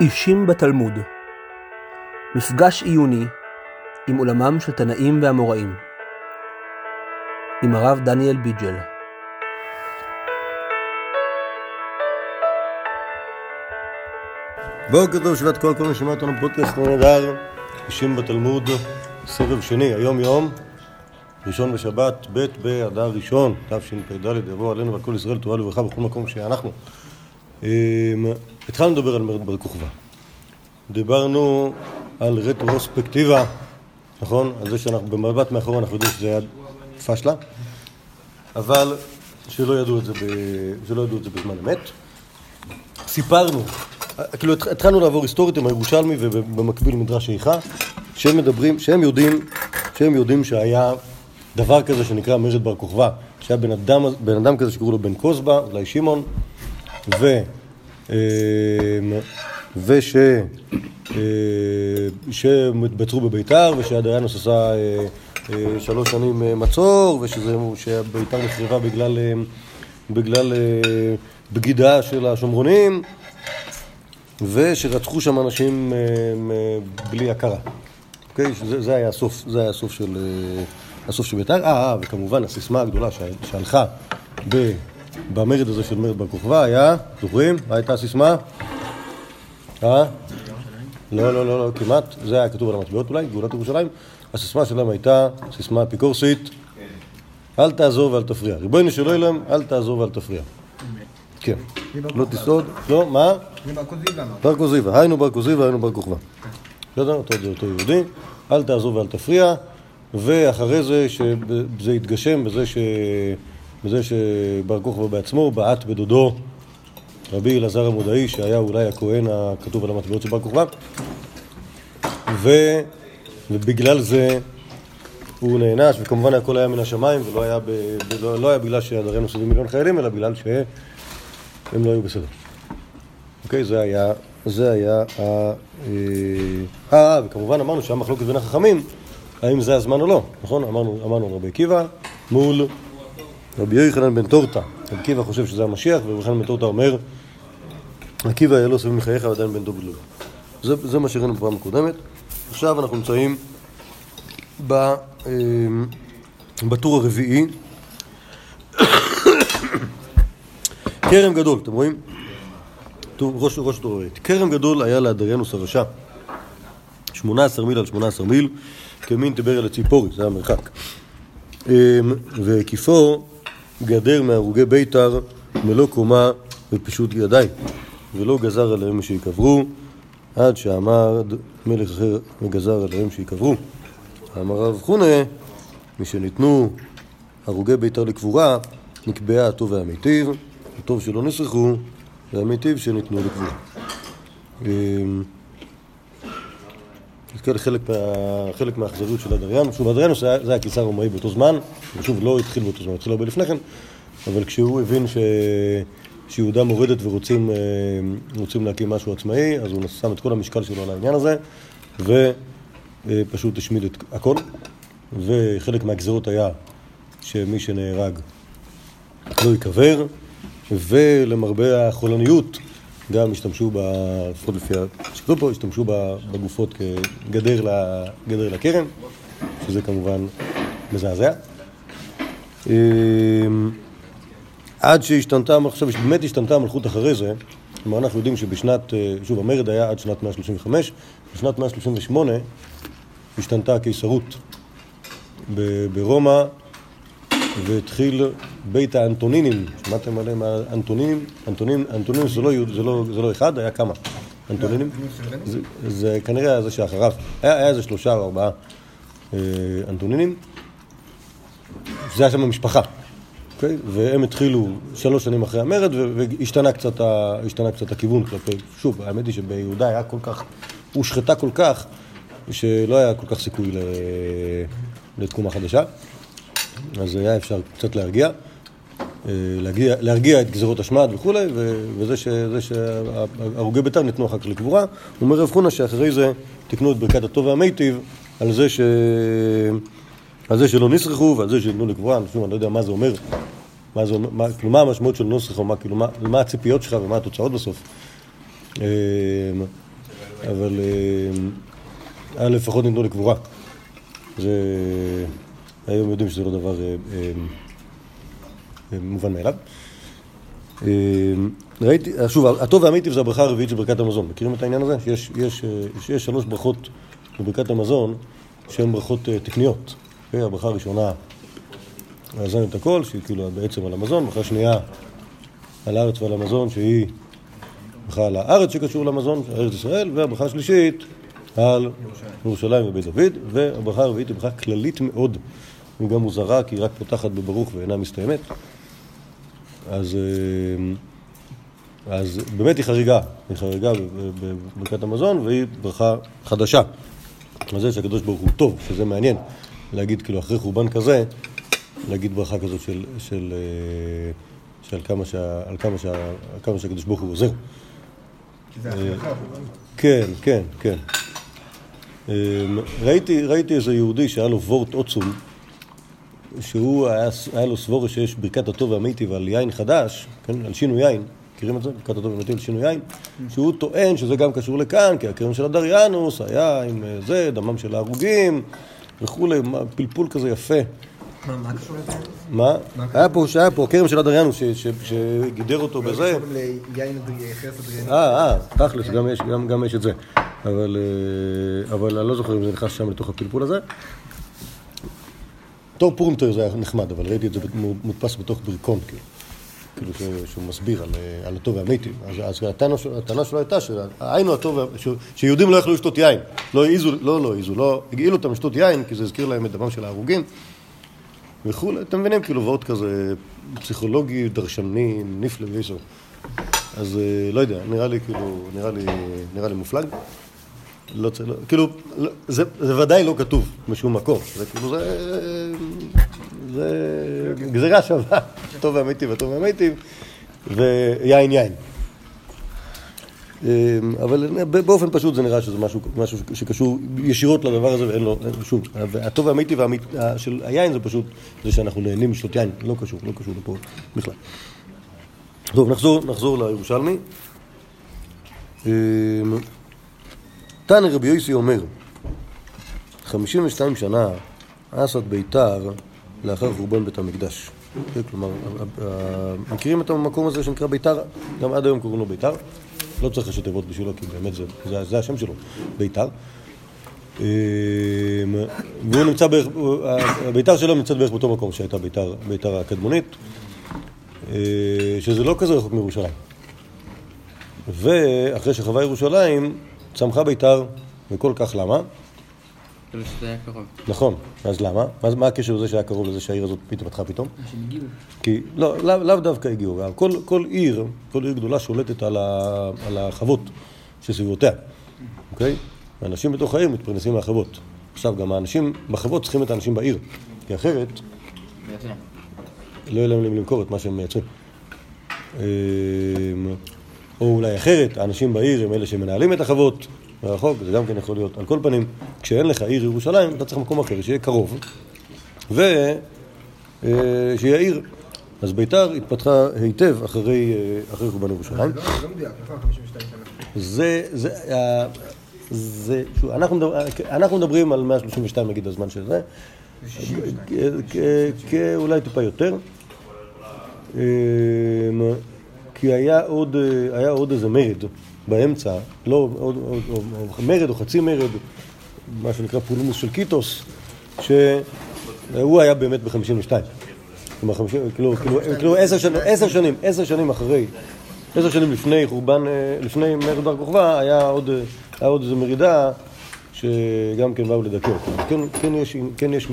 אישים בתלמוד. מפגש עיוני עם עולמם של תנאים ואמוראים. עם הרב דניאל ביג'ל. בוקר טוב, שבעת כל כל מי שומע אותנו בפודקאסט נהדר, אישים בתלמוד, סבב שני, היום יום, ראשון בשבת, ב' באדר ראשון, תשפ"ד, יבוא עלינו ועל כל ישראל תורה לברכה בכל מקום שאנחנו. התחלנו לדבר על מרד בר כוכבא. דיברנו על רטרוספקטיבה, נכון? על זה שאנחנו במבט מאחור אנחנו יודעים שזה היה פשלה, אבל שלא ידעו את זה, ב... שלא ידעו את זה בזמן אמת. סיפרנו, כאילו התחלנו לעבור היסטורית עם הירושלמי ובמקביל מדרש איכה, שהם מדברים, שהם יודעים, שהם יודעים שהיה דבר כזה שנקרא מרד בר כוכבא, שהיה בן אדם, בן אדם כזה שקראו לו בן קוזבא, אולי שמעון, ו... אמ, וש... אה, שהתבצרו בביתר ושהדריינוס עשה אה, אה, שלוש שנים מצור ושביתר נחרבה בגלל, בגלל בגידה של השומרונים ושרצחו שם אנשים בלי הכרה. אוקיי? זה, זה היה הסוף, זה היה הסוף של, הסוף של ביתר. אה, וכמובן הסיסמה הגדולה שהלכה ב... במרד הזה של מרד בר כוכבא היה, זוכרים? מה הייתה הסיסמה? אה? לא, לא, לא, לא, כמעט. זה היה כתוב על המטבעות אולי, גאולת ירושלים. הסיסמה שלהם הייתה סיסמה אפיקורסית, אל תעזור ואל תפריע. ריבונו של עולם, אל תעזור ואל תפריע. כן. לא תסעוד, לא, מה? בר כוזיבא, היינו בר כוזיבא, היינו בר כוכבא. בסדר? אותו יהודי, אל תעזור ואל תפריע, ואחרי זה, שזה יתגשם בזה ש... בזה שבר כוכבא בעצמו בעט בדודו רבי אלעזר המודעי, שהיה אולי הכהן הכתוב על המטבעות של בר כוכבא, ו... ובגלל זה הוא נענש, וכמובן הכל היה מן השמיים, ולא היה, ב... לא, לא היה בגלל שהדרינו סביב מיליון חיילים, אלא בגלל שהם לא היו בסדר. אוקיי, זה היה, זה היה ה... אה, אה, וכמובן אמרנו שהיה מחלוקת בין החכמים, האם זה הזמן או לא, נכון? אמרנו, אמרנו רבי עקיבא מול רבי יוחנן בן טורטה. רבי עקיבא חושב שזה המשיח, ורבי יוחנן בן טורטה אומר, עקיבא היה לו סביב מחייך ועדיין בן דוד לא. זה, זה מה שראינו בפעם הקודמת. עכשיו אנחנו נמצאים ב, אמ, בטור הרביעי. כרם גדול, אתם רואים? ראש, ראש טור הרביעי. כרם גדול היה לאדריאנוס הרשע. 18 מיל על 18 מיל, כמין תבר אל הציפורי, זה המרחק. אמ, והקיפו גדר מהרוגי ביתר מלוא קומה ופשוט ידיים. ולא גזר עליהם שיקברו, עד שעמד מלך אחר וגזר עליהם שיקברו. אמר רב חונה, משניתנו הרוגי ביתר לקבורה, נקבעה הטוב והמיטיב, הטוב שלא נסחו, והמיטיב שניתנו לקבורה. זה חלק, חלק מהאכזריות של הדריין. שוב, הדריין זה היה קיסר רומאי באותו זמן, ושוב, לא התחיל באותו זמן, התחיל הרבה לפני כן, אבל כשהוא הבין ש... שיהודה מורדת ורוצים אה, להקים משהו עצמאי, אז הוא שם את כל המשקל שלו על העניין הזה, ופשוט השמיד את הכל. וחלק מהגזרות היה שמי שנהרג לא ייקבר, ולמרבה החולניות גם השתמשו, לפחות לפי שכתוב פה, השתמשו בגופות כגדר לכרם, שזה כמובן מזעזע. אה, עד שהשתנתה, עכשיו באמת השתנתה המלכות אחרי זה, כלומר אנחנו יודעים שבשנת, אה, שוב המרד היה עד שנת 135, בשנת 138 השתנתה הקיסרות ברומא והתחיל בית האנטונינים, שמעתם עליהם האנטונינים? אנטונינים, אנטונינים זה לא, זה, לא, זה לא אחד, היה כמה? אנטונינים, זה, זה כנראה זה שאחריו, היה, היה איזה שלושה או ארבעה אה, אנטונינים, זה היה שם המשפחה. אוקיי? והם התחילו שלוש שנים אחרי המרד, והשתנה קצת, השתנה קצת הכיוון כלפי, שוב, האמת היא שביהודה היה כל כך, הושחתה כל כך, שלא היה כל כך סיכוי לתקומה חדשה, אז היה אפשר קצת להרגיע. אה, להרגיע, להרגיע את גזירות השמד וכולי, וזה שהרוגי ביתר ניתנו אחר כך לקבורה. אומר רב חונה שאחרי זה תקנו את ברכת הטוב והמיטיב על זה ש... על זה שלא נסרחו ועל זה שניתנו לקבורה, אני לא יודע מה זה אומר, מה זה, מה, כאילו מה המשמעות של נוסח, או מה, כאילו, מה, מה הציפיות שלך ומה התוצאות בסוף. אמ, אבל אה, לפחות ניתנו לקבורה. זה... היום יודעים שזה לא דבר אה, אה, אה, מובן מאליו. ראיתי, שוב, הטוב והמיטיב זה הברכה הרביעית של ברכת המזון. מכירים את העניין הזה? שיש יש, יש שלוש ברכות בברכת המזון שהן ברכות תקניות. הברכה הראשונה, לאזן את הכל, שהיא כאילו בעצם על המזון, ברכה שנייה על הארץ ועל המזון, שהיא ברכה על הארץ שקשור למזון, ארץ ישראל, והברכה השלישית על ירושלים ובית דוד, והברכה הרביעית היא ברכה כללית מאוד, היא גם מוזרה, כי היא רק פותחת בברוך ואינה מסתיימת. אז, אז באמת היא חריגה, היא חריגה בברכת המזון, והיא ברכה חדשה. על זה שהקדוש ברוך הוא טוב, שזה מעניין, להגיד כאילו אחרי חורבן כזה, להגיד ברכה כזאת של, של, של, של כמה, שה, על כמה, שה, כמה שהקדוש ברוך הוא עוזר. כן, כן, כן. אמ, ראיתי, ראיתי איזה יהודי שהיה לו וורט עוצום, שהוא היה, היה לו סבורה שיש ברכת הטוב והמיטיב על יין חדש, כן, על שינו יין, מכירים את זה? ברכת הטוב והמיטיב על שינו יין, שהוא טוען שזה גם קשור לכאן, כי הכרם של הדריאנוס היה עם אה, זה, דמם של ההרוגים וכולי, פלפול כזה יפה. מה קשור לזה? מה? היה פה, שהיה פה, הכרם של הדריאנוס שגידר אותו בזה. אה, אה, תכלס, גם יש את זה. אה, אבל אני לא זוכר אם זה נכנס שם לתוך הפלפול הזה. תור פורמטר זה היה נחמד, אבל ראיתי את זה מודפס בתוך ברכון, כאילו, כאילו שהוא מסביר על, אה, על הטוב והמיטיב. אז, אז הטענה, הטענה שלו הייתה שהיינו הטוב, שיהודים לא יכלו לשתות יין. לא העיזו, לא, לא העיזו, לא הגעילו אותם לשתות יין, כי זה הזכיר להם את דמם של ההרוגים. וכולי, אתם מבינים, כאילו, ועוד כזה פסיכולוגי, דרשני, נפלא ואיסו. אז אה, לא יודע, נראה לי כאילו, נראה לי, נראה לי מופלג. לא צריך, לא, כאילו, לא, זה, זה ודאי לא כתוב בשום מקום, זה כאילו, זה, זה גזירה שווה, טוב והמיטיב וטוב והמיטיב, ויין יין. אמ, אבל באופן פשוט זה נראה שזה משהו, משהו שקשור ישירות לדבר הזה ואין לו, שום, הטוב והמיטיב של היין זה פשוט זה שאנחנו נהנים לשתות יין, לא קשור, לא קשור לפה בכלל. טוב, נחזור, נחזור לירושלמי. תנא רבי יוסי אומר, 52 שנה אסד ביתר לאחר חורבן בית המקדש. כלומר, מכירים את המקום הזה שנקרא ביתר? גם עד היום קוראים לו ביתר. לא צריך ראשי תיבות בשבילו, כי באמת זה, זה, זה השם שלו, ביתר. אמ, והוא נמצא בערך, הביתר שלו נמצאת בערך באותו מקום שהייתה ביתר, ביתר הקדמונית, אה, שזה לא כזה רחוק מירושלים. ואחרי שחווה ירושלים, צמחה ביתר, וכל כך למה? כאילו שזה היה קרוב. נכון, אז למה? מה, מה הקשר לזה שהיה קרוב לזה שהעיר הזאת התפתחה פתאום? שהם הגיעו. כי, לא, לאו לא דווקא הגיעו, כל, כל עיר, כל עיר גדולה שולטת על, ה, על החוות שסביבותיה, אוקיי? האנשים בתוך העיר מתפרנסים מהחוות. עכשיו, גם האנשים בחוות צריכים את האנשים בעיר, כי אחרת לא יהיה להם למכור את מה שהם מייצרים. או אולי אחרת, האנשים בעיר הם אלה שמנהלים את החוות, מרחוק, זה גם כן יכול להיות. על כל פנים, כשאין לך עיר ירושלים, אתה צריך מקום אחר, שיהיה קרוב, ושיהיה אה, עיר. אז ביתר התפתחה היטב אחרי, אה, אחרי חורבן ירושלים. לא, לא מדויק, נכון, 52 שנה. זה, זה, אה, זה, שוב, אנחנו, מדבר, אנחנו מדברים על 132 נגיד הזמן של זה. אולי טיפה יותר. כי היה עוד, היה עוד איזה מרד באמצע, לא, עוד, עוד, עוד, מרד או חצי מרד, מה שנקרא פולמוס של קיטוס, שהוא היה באמת ב-52. כלומר, כאילו, כאילו, כאילו עשר שנים, עשר שנים, עשר שנים אחרי, עשר שנים לפני חורבן, לפני מרד בר כוכבא, היה עוד, היה עוד איזו מרידה שגם כן באו לדכא אותו. כן, כן, יש, כן יש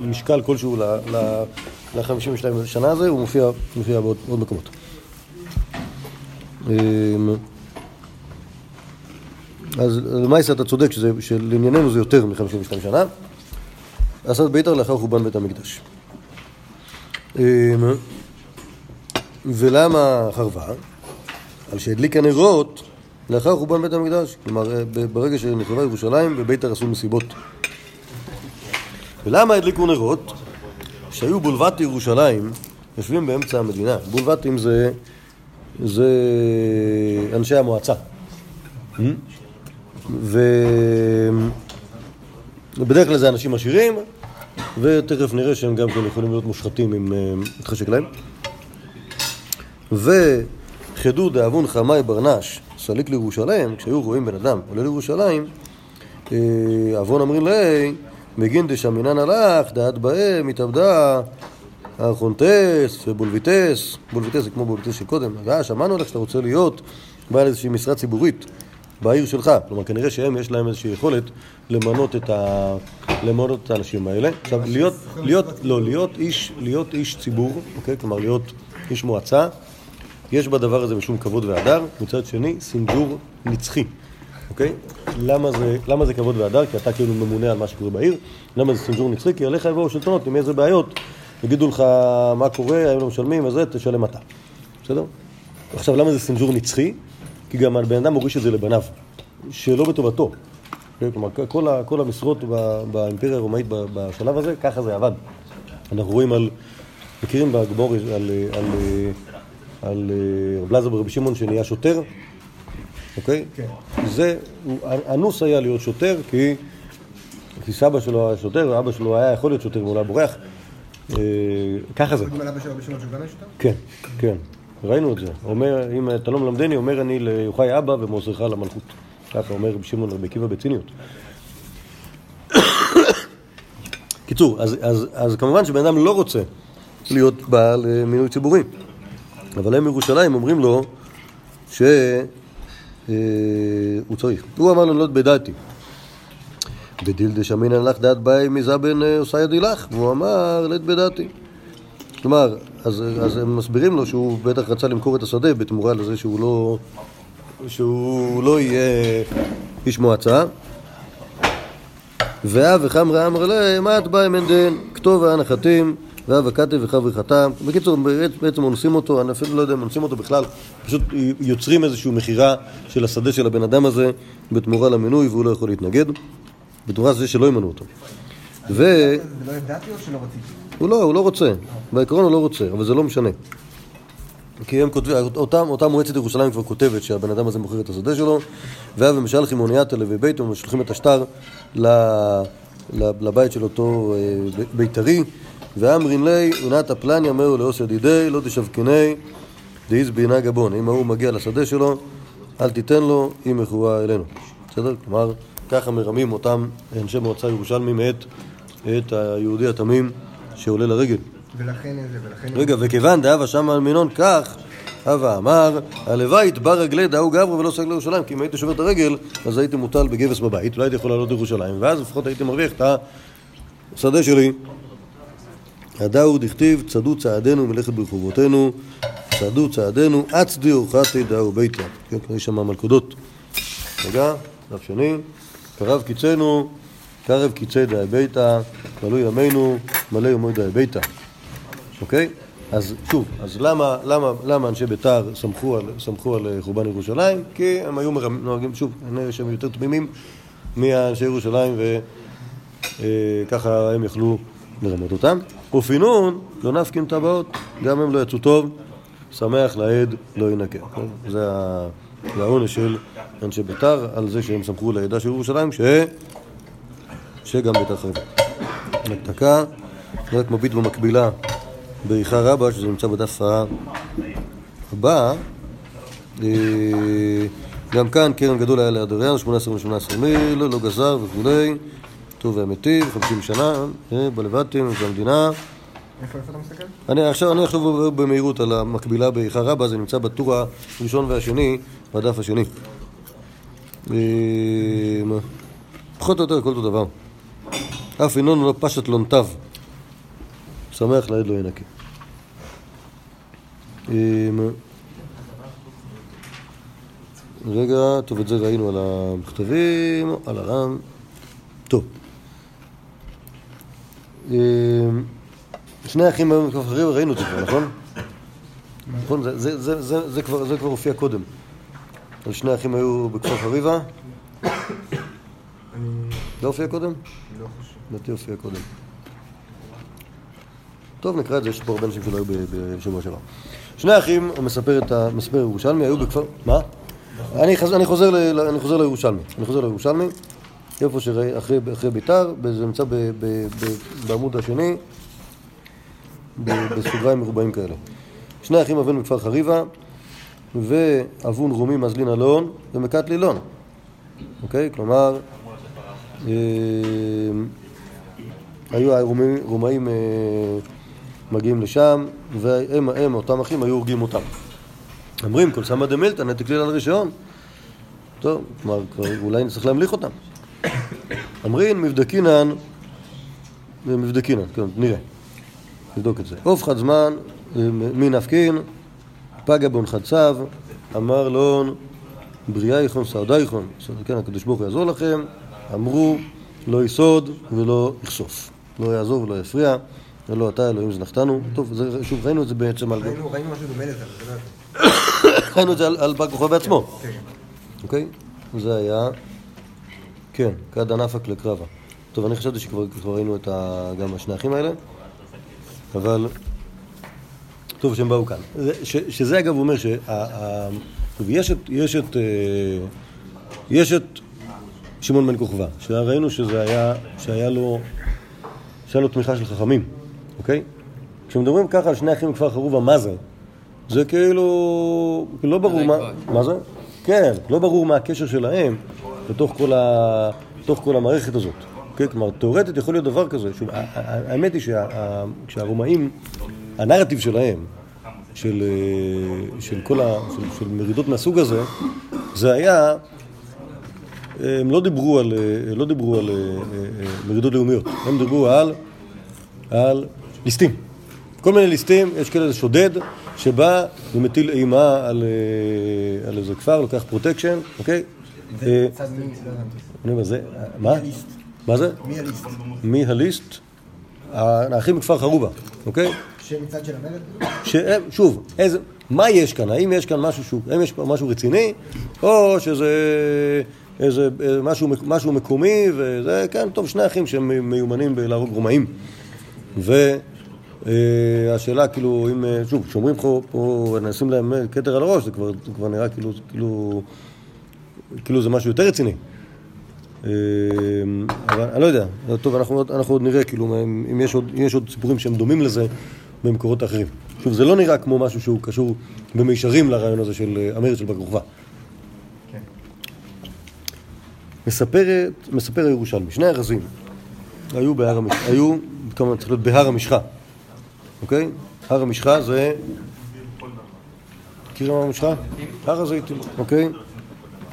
משקל כלשהו ל-52 שנה הזה, הוא מופיע, מופיע בעוד מקומות. אמ, אז למעשה אתה צודק שזה, שלענייננו זה יותר מ-52 שנה. עשת ביתר לאחר חורבן בית המקדש. אמ, ולמה חרבה? על שהדליקה נרות לאחר חורבן בית המקדש. כלומר, אה, ברגע שנחרבה ירושלים, בביתר עשו מסיבות. ולמה הדליקו נרות? שהיו בולבט ירושלים, יושבים באמצע המדינה. בולבטים זה, זה אנשי המועצה. ובדרך כלל זה אנשים עשירים, ותכף נראה שהם גם כן יכולים להיות מושחתים אם אה, יתחשק להם. וחדו דאבון חמי ברנש, סליק לירושלים, כשהיו רואים בן אדם עולה לירושלים, אה, עוון אמרים לי, מגין דשמינן הלך, דעת בהם, התאבדה, ארכונטס ובולביטס, בולביטס זה כמו בולביטס של קודם, אה, שמענו עליך שאתה רוצה להיות בעל איזושהי משרה ציבורית בעיר שלך, כלומר כנראה שהם יש להם איזושהי יכולת למנות את, ה... למנות את האנשים האלה. עכשיו, להיות, להיות, לא, להיות איש, להיות איש ציבור, אוקיי? כלומר להיות איש מועצה, יש בדבר הזה משום כבוד והדר, מצד שני, סינג'ור נצחי, אוקיי? למה זה, למה זה כבוד והדר? כי אתה כאילו ממונה על מה שקורה בעיר. למה זה סינג'ור נצחי? כי עליך יבואו שלטונות עם איזה בעיות, יגידו לך מה קורה, האם לא משלמים וזה, תשלם אתה. בסדר? עכשיו, למה זה סינג'ור נצחי? כי גם הבן אדם מוריש את זה לבניו, שלא בטובתו. כלומר, כל, ה, כל המשרות באימפריה הרומאית בשלב הזה, ככה זה עבד. אנחנו רואים על, מכירים בגמור על, על, על, על רב לזר ברבי שמעון שנהיה שוטר, אוקיי? כן. זה, אנוס היה להיות שוטר כי, כי סבא שלו היה שוטר, ואבא שלו היה יכול להיות שוטר והוא לא היה בורח. אה, ככה זה. כן, כן, ראינו את זה. אומר, אם אתה לא מלמדני, אומר אני ליוחאי אבא ומוסרך למלכות. ככה אומר רבי שמעון רבי עקיבא בציניות. קיצור, אז, אז, אז כמובן שבן אדם לא רוצה להיות בעל אה, מינוי ציבורי. אבל הם מירושלים אומרים לו שהוא צריך. הוא אמר לו, לא בדעתי. בדילדה שמינן לך דעת באי מזבן אה, עושה ידי לך, והוא אמר, לית בדעתי. כלומר, אז, אז הם מסבירים לו שהוא בטח רצה למכור את השדה בתמורה לזה שהוא לא, שהוא לא יהיה איש מועצה. ואב וחמרה אמר להם, את בא עם דן? כתוב הנחתים, ואב הכתב וחברי חתם. בקיצור, בעצם אונסים אותו, אני אפילו לא יודע אם אונסים אותו בכלל, פשוט יוצרים איזושהי מכירה של השדה של הבן אדם הזה בתמורה למינוי, והוא לא יכול להתנגד, בתמורה לזה שלא ימנו אותו. ו... זה לא ידעתי או שלא רציתי? הוא לא, הוא לא רוצה. בעיקרון הוא לא רוצה, אבל זה לא משנה. כי הם כותבים, אותם, אותה מועצת ירושלים כבר כותבת שהבן אדם הזה מוכר את השדה שלו, והיה ומשל חימוניאטה לוי ביתו, ומשלחים את השטר לבית של אותו אה, בית"רי, ואמרין לי, עונת הפלניה מהו לעוס ידידי, לא תשווקני, דאיז בינה גבון. אם ההוא מגיע לשדה שלו, אל תיתן לו, אם מכורה אלינו. בסדר? כלומר, ככה מרמים אותם אנשי מועצה ירושלמים את, את היהודי התמים שעולה לרגל. ולכן זה, ולכן... רגע, וכיוון דאבה שמה על מינון כך, הווה אמר, הלוואי יתבר רגלי דאו גברו ולא סגל לירושלים, כי אם הייתי שובר את הרגל, אז הייתי מוטל בגבס בבית, לא הייתי יכול לעלות לירושלים, ואז לפחות הייתי מרוויח את השדה שלי. הדאו דכתיב, צדו צעדינו מלאכת ברחובותינו, צעדו צעדינו, אצדי אורחתי דאו ביתא. כן, יש שם מלכודות. רגע, דף שני, קרב קיצנו, קרב קיצי דאי ביתא, מלאו ימינו, מלא יומוי דאי ביתא. אוקיי? אז שוב, אז למה, למה, למה אנשי בית"ר סמכו על, סמכו על אה, חורבן ירושלים? כי הם היו מרמ- נוהגים, שוב, שהם יותר תמימים מאנשי ירושלים וככה הם יכלו לרמות אותם. ופינון, לא נפקין טבעות, גם הם לא יצאו טוב, שמח לעד לא ינקה. זה העונש של אנשי בית"ר על זה שהם סמכו לעדה של ירושלים, ש... שגם בית"ר חרבה. דקה, רק מביט במקבילה באיכה רבה, שזה נמצא בדף הבא. אה, גם כאן קרן גדול היה ליד אריאן, 18 ו-18 מיל, לא גזר וכולי, טוב והמיטיב, 50 שנה, אה, בלבטים, זה המדינה. איפה אתה מסתכל? אני עכשיו, אני עכשיו במהירות על המקבילה באיכה רבה, זה נמצא בטור הראשון והשני, בדף השני. אה, פחות או יותר כל אותו דבר. אף ינון לא פשט לונתיו. שמח לעד לא ינקה. אה, רגע, טוב, את זה ראינו על המכתבים, על הר"ן. טוב. אה, שני אחים היו חריבה, ראינו את זה כבר, נכון? נכון, זה כבר הופיע קודם. על שני אחים היו בכפר חריבה. לא הופיע קודם? לא חושב. לדעתי הופיע קודם. טוב, נקרא את זה, יש פה הרבה אנשים שלא היו בשבוע שעבר. שני אחים, המספר את ה... מספר ירושלמי, היו בכפר... מה? אני, חוזר לירושלמי, אני חוזר לירושלמי, איפה שראי, אחרי, אחרי ביתר, זה נמצא בעמוד השני, בסוגריים מרובעים כאלה. שני אחים אבן מכפר חריבה, ואבון רומי מזלין אלון ומכת לילון, אוקיי? כלומר, אה, היו הרומאים רומאים, אה, מגיעים לשם, והם, הם, אותם אחים, היו הורגים אותם. אומרים, כל סמא דמילתא נתק ליל על רישיון. טוב, כלומר, אולי נצטרך להמליך אותם. אמרין מבדקינן, מבדקינן, כן, נראה. נבדוק את זה. עוף חד זמן, מי נפקין, פגע בהונחת צו, אמר לון, בריאה יכון סעודה יכון, כן, הקדוש ברוך הוא יעזור לכם, אמרו, לא יסוד ולא יחשוף. לא יעזור ולא יפריע, ולא אתה אלוהים זנחתנו. טוב, זה, שוב, ראינו את זה בעצם על... ראינו ראינו משהו דומה לזה, לא. ראינו את זה על, על בר כוכבא בעצמו, כן. אוקיי? זה היה, כן, כד ענפק לקרבה. טוב, אני חשבתי שכבר כבר ראינו את ה, גם השני האחים האלה, אבל טוב שהם באו כאן. ש, שזה אגב אומר ש... טוב, יש את, יש את, אה, יש את שמעון בן כוכבא, שראינו שזה היה, שהיה לו, שהיה לו תמיכה של חכמים, אוקיי? כשמדברים ככה על שני אחים מכפר חרובה, מה זה? זה כאילו, לא ברור מה, מה זה? כן, לא ברור מה הקשר שלהם בתוך כל, ה, בתוך כל המערכת הזאת. כן, כלומר, תאורטית יכול להיות דבר כזה. שוב, האמת היא שהרומאים, הנרטיב שלהם, של, אה, של כל ה... של, של מרידות מהסוג הזה, זה היה, הם לא דיברו על, אה, לא דיברו על אה, מרידות לאומיות, הם דיברו על, על ליסטים. כל מיני ליסטים, יש כאלה שודד שבא ומטיל אימה על, על איזה כפר, לוקח פרוטקשן, אוקיי? זה מצד מי, לא זה, מה? מה זה? מי הליסט? מי הליסט? האחים מכפר חרובה, אוקיי? שמצד של המרד? שהם, שוב, איזה, מה יש כאן? האם יש כאן משהו שהוא, האם יש פה משהו רציני, או שזה איזה, אה, משהו, משהו מקומי, וזה, כן, טוב, שני אחים שהם מיומנים בלהרוג רומאים. והשאלה, כאילו, אם, אה, שוב, כשאומרים פה, פה, נשים להם כתר על הראש, זה כבר, זה כבר נראה כאילו, כאילו, כאילו זה משהו יותר רציני. אה, אבל אני לא יודע, טוב, אנחנו, אנחנו עוד נראה, כאילו, אם יש עוד, יש עוד סיפורים שהם דומים לזה במקורות אחרים. שוב, זה לא נראה כמו משהו שהוא קשור במישרים לרעיון הזה של אה, המרד של בר כוכבא. כן. מספרת, מספר הירושלמי, שני ארזים היו בהר המשחה, היו, כמובן צריך להיות בהר המשחה, אוקיי? הר המשחה זה... מכירים הר המשחה? הר הזיתים, אוקיי?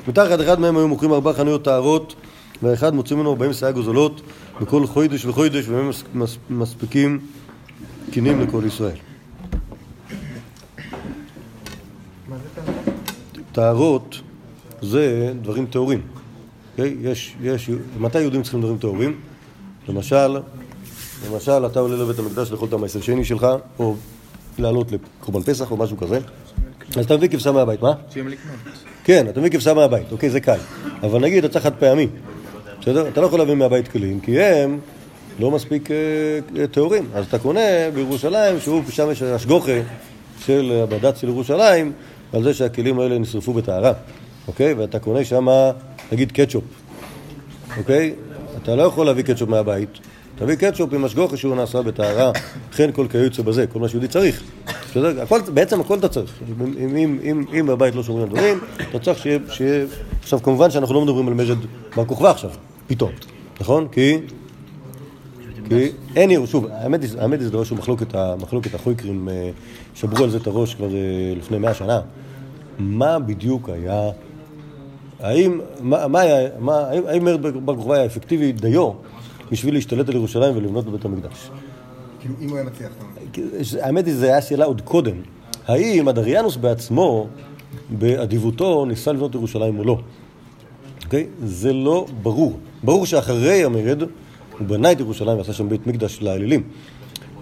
מתחת אחד מהם היו מוכרים ארבע חנויות טהרות והאחד מוצאים ממנו ארבעים שאה גוזלות בכל חוידש וחוידש והם מס- מס- מספיקים קינים לכל ישראל. טהרות זה דברים טהורים. אוקיי? יש, יש, מתי יהודים צריכים דברים טהורים? למשל, למשל, אתה עולה לבית המקדש לאכול את המעשר שני שלך, או לעלות לקורבן פסח או משהו כזה, אז אתה מביא כבשה מהבית, מה? כן, אתה מביא כבשה מהבית, אוקיי, זה קל. אבל נגיד, אתה צריך חד פעמי, בסדר? אתה לא יכול להביא מהבית כלים, כי הם לא מספיק אה, אה, טהורים. אז אתה קונה בירושלים, שהוא, שם יש השגוחה של הבד"ץ של ירושלים, על זה שהכלים האלה נשרפו בטהרה, אוקיי? ואתה קונה שם, נגיד, קטשופ, אוקיי? אתה לא יכול להביא קטשופ מהבית. תביא קטשופ עם השגוחה שהוא נעשה בטהרה, וכן כל כיוצא בזה, כל מה שיהודי צריך. בסדר? הכל, בעצם הכל אתה צריך. אם, אם, אם, אם, בבית לא שומרים על דברים, אתה צריך שיהיה, שיהיה... עכשיו, כמובן שאנחנו לא מדברים על מרד בר כוכבא עכשיו, פתאום, נכון? כי... כי אין שוב, האמת היא שזה דבר שהוא מחלוקת, החויקרים, אה, שברו על זה את הראש כבר אה, לפני מאה שנה. מה בדיוק היה האם, מה, מה היה, מה, האם, האם מרד בר כוכבא היה אפקטיבי דיו בשביל להשתלט על ירושלים ולבנות בבית המקדש? כאילו, אם הוא היה מצליח, אתה. כי- האמת היא, זו הייתה שאלה עוד קודם. האם אדריאנוס בעצמו, באדיבותו, ניסה לבנות ירושלים או לא? אוקיי? זה לא ברור. ברור שאחרי המרד, הוא בנה את ירושלים ועשה שם בית מקדש לאלילים.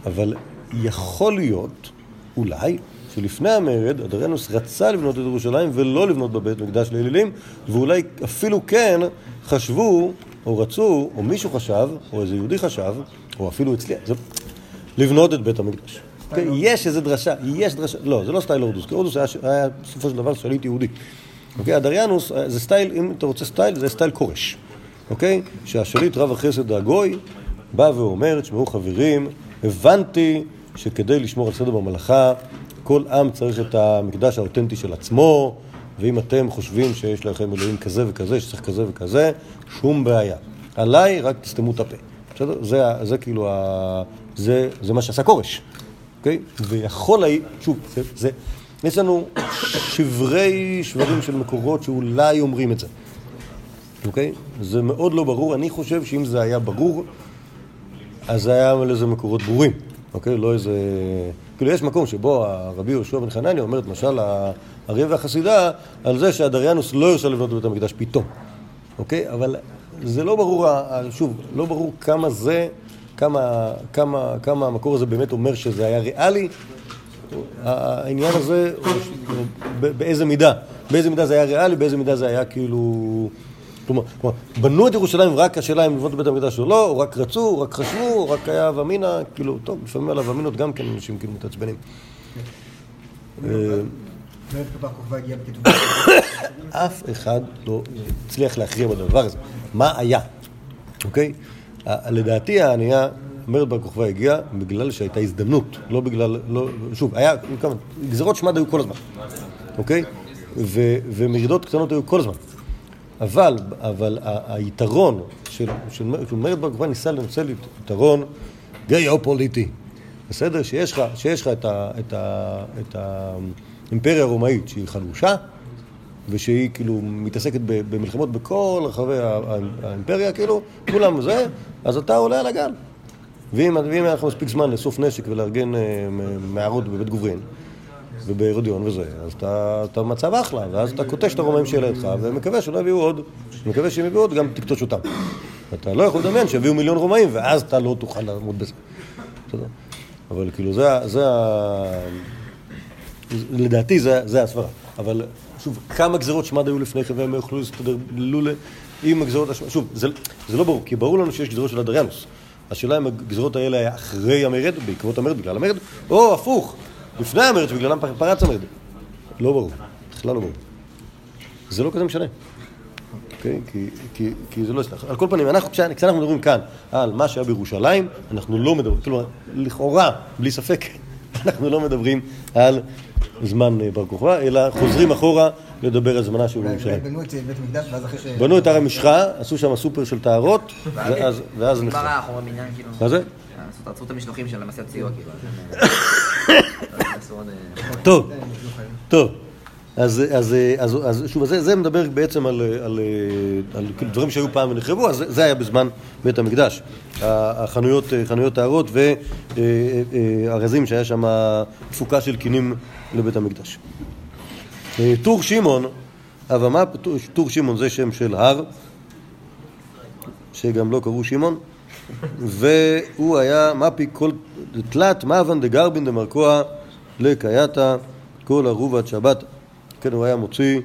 אבל יכול להיות, אולי, שלפני המרד, אדריאנוס רצה לבנות את ירושלים ולא לבנות בבית מקדש לאלילים, ואולי אפילו כן חשבו, או רצו, או מישהו חשב, או איזה יהודי חשב, או אפילו הצליח, זה... לבנות את בית המקדש. אוקיי? יש איזו דרשה, יש דרשה, לא, זה לא סטייל הורדוס, כי הורדוס היה, היה בסופו של דבר שליט יהודי. אוקיי? הדריאנוס אה, זה סטייל, אם אתה רוצה סטייל, זה סטייל כורש, אוקיי? שהשליט רב חסד הגוי בא ואומר, תשמעו חברים, הבנתי שכדי לשמור על סדר בממלכה, כל עם צריך את המקדש האותנטי של עצמו, ואם אתם חושבים שיש לכם אלוהים כזה וכזה, שצריך כזה וכזה, שום בעיה. עליי רק תסתמו את הפה. בסדר? זה, זה כאילו, ה... זה, זה מה שעשה כורש, אוקיי? ויכול שוב, זה, זה, יש לנו שברי שברים של מקורות שאולי אומרים את זה, אוקיי? זה מאוד לא ברור. אני חושב שאם זה היה ברור, אז זה היה לזה מקורות ברורים, אוקיי? לא איזה... כאילו, יש מקום שבו הרבי יהושע בן חנניה אומר, למשל, האריה והחסידה, על זה שהדריאנוס לא הרשה לבנות בבית המקדש פתאום, אוקיי? אבל זה לא ברור, שוב, לא ברור כמה זה, כמה, כמה, כמה המקור הזה באמת אומר שזה היה ריאלי. העניין הזה, באיזה מידה, באיזה מידה זה היה ריאלי, באיזה מידה זה היה כאילו... כלומר, כלומר, בנו את ירושלים רק השאלה אם לבנות בית המקדש או לא, או רק רצו, או רק חשבו, או רק היה הווה אמינא, כאילו, טוב, לפעמים על הווה אמינא גם כן אנשים כאילו מתעצבנים. אה, הגיע בכתוב. אף אחד לא הצליח להכריע בדבר הזה. מה היה, אוקיי? לדעתי הענייה, מרד בר כוכבא הגיע בגלל שהייתה הזדמנות, לא בגלל, לא, שוב, היה, כמה, גזירות שמד היו כל הזמן, אוקיי? ומרידות קטנות היו כל הזמן. אבל, אבל היתרון של, של, של מרד בר כוכבא ניסה לנצל יתרון גיאו-פוליטי. בסדר? שיש לך, שיש לך את, ה, את, ה, את האימפריה הרומאית שהיא חלושה, ושהיא כאילו מתעסקת במלחמות בכל רחבי האימפריה, כאילו, כולם זה, אז אתה עולה על הגל. ואם, ואם היה לך מספיק זמן לאסוף נשק ולארגן אה, מערות בבית גוברין ובהרודיון וזה, אז אתה, אתה במצב אחלה, ואז אתה קוטש את הרומאים שיהיה לידך, ומקווה שלא יביאו עוד, מקווה שהם יביאו עוד, גם תקטוש אותם. אתה לא יכול לדמיין שיביאו מיליון רומאים, ואז אתה לא תוכל לעמוד בזה. אבל כאילו זה, זה. לדעתי זה, זה הסברה. אבל שוב, כמה גזירות שמד היו לפני כן והם יוכלו להסתדר לולא עם הגזירות השמד? שוב, זה, זה לא ברור, כי ברור לנו שיש גזירות של אדריאנוס. השאלה אם הגזירות האלה היה אחרי המרד, בעקבות המרד, בגלל המרד, או הפוך, לפני המרד, שבגללם פרץ המרד. לא ברור, בכלל לא ברור. זה לא כזה משנה. אוקיי? כי, כי, כי זה לא יצטרך. על כל פנים, אנחנו, כשאנחנו מדברים כאן על מה שהיה בירושלים, אנחנו לא מדברים, כלומר, לכאורה, בלי ספק, אנחנו לא מדברים על זמן אה, בר כוכבא, אלא חוזרים אחורה לדבר על זמנה של ירושלים. בנו את בית המקדש, ואז אחרי ש... בנו את הר המשחה, עשו שם סופר של טהרות, ואז, כאילו. מה זה? לעשות- עצרו את המשלוחים של המסד סיוע, כאילו. אה, אה, טוב, טוב. אז, אז, אז, אז שוב, זה, זה מדבר בעצם על, על, על, על דברים שהיו פעם ונחרבו, אז זה, היה בזמן בית המקדש. החנויות, חנויות טהרות וארזים שהיה שם תפוקה של קינים לבית המקדש. אה, טור שמעון, אבל מה טור שמעון זה שם של הר, שגם לא קראו שמעון, והוא היה מפי כל תלת מאבן דגרבין דמרקוע לקייתה כל ערובת שבת. כן, הוא היה מוציא,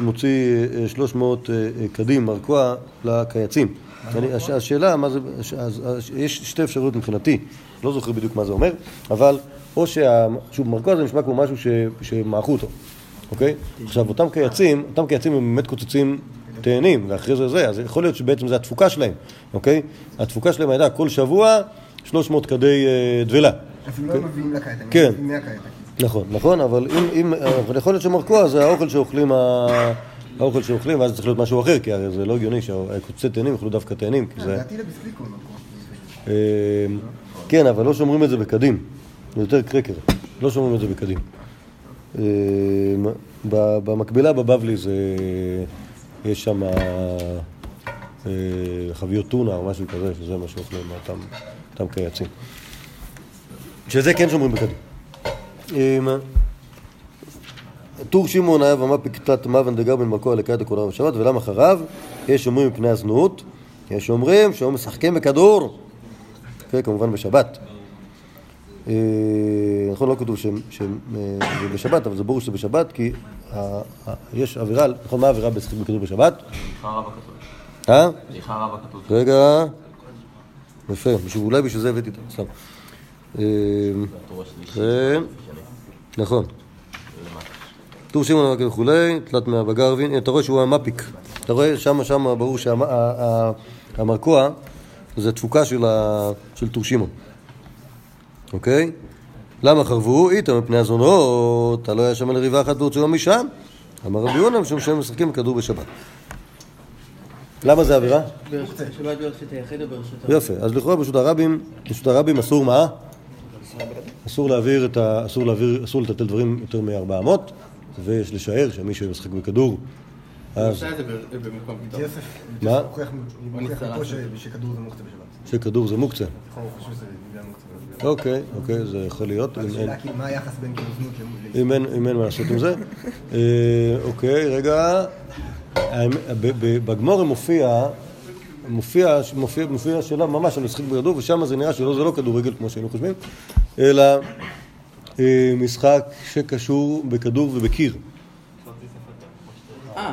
מוציא אה, 300 אה, אה, קדים מרקוע לקייצים. אני, הש, השאלה, מה זה, הש, אז, אז, יש שתי אפשרויות מבחינתי, לא זוכר בדיוק מה זה אומר, אבל או שה... שוב, מרקוע זה נשמע כמו משהו ש, שמעכו אותו, אוקיי? עכשיו, אותם קייצים, אותם קייצים הם באמת קוצצים תאנים, ואחרי זה זה, אז יכול להיות שבעצם זה התפוקה שלהם, אוקיי? התפוקה שלהם הייתה כל שבוע 300 כדי אה, דבלה. אפילו לא מביאים לקייטה, הם כן. מביאים מהקייטה. נכון, נכון, אבל אם, אם, אבל יכול להיות שמרקוע זה האוכל שאוכלים, האוכל שאוכלים, ואז צריך להיות משהו אחר, כי הרי זה לא הגיוני שהקוצצי תאנים יאכלו דווקא תאנים, כי זה... לדעתי לבסליקו מקום. אה, כן, אבל לא שומרים את זה בקדים, זה יותר קרקר, לא שומרים את זה בקדים. אה, במקבילה בבבלי זה, יש שם אה, חביות טונה או משהו כזה, שזה מה שאוכלים אותם, קייצים. שזה כן שומרים בקדים. אמ, טור שמעון היה ומה פקטת מאבן דגר בן מרקוע לקראת הקולה בשבת ולמה אחריו? יש אומרים מפני הזנות, יש אומרים שהיו משחקים בכדור, כמובן בשבת. אה, נכון, לא כתוב שהם- שהם, אה, זה בשבת, אבל זה ברור שזה בשבת, כי יש עבירה, נכון, מה העבירה במשחק בכדור בשבת? אה? רגע. יפה, אולי בשביל זה הבאתי את זה, סתם. כן, נכון. טור שמעון וכולי, תלת מאה בגרבין, אתה רואה שהוא המפיק. אתה רואה שם, שם ברור שהמרקוע זה תפוקה של, ה, של טור שמעון. אוקיי? למה חרבו? איתה מפני הזונות, הלא היה שם אלא ריבה אחת והוציאו משם. אמר רבי יונה, משום שהם משחקים בכדור בשבת. למה זה עבירה? שבת ברשות היחיד או ברשות יפה, אז לכאורה ברשות הרבים, ברשות הרבים אסור מה? אסור להעביר את ה... אסור להעביר, אסור לטלטל דברים יותר מ-400, ויש לשער שמי שמשחק בכדור, אז מה? שכדור זה מוקצה אוקיי, אוקיי, זה יכול להיות. השאלה כאילו מה היחס בין כאילו זנות למ- אם אין, מה לעשות עם זה. אה, אוקיי, רגע. בגמור מופיע, מופיע, מופיע, מופיע שאלה ממש על משחק בכדור, ושם זה נראה שלא זה לא כדורגל כמו שהיינו חושבים, אלא אה, משחק שקשור בכדור ובקיר.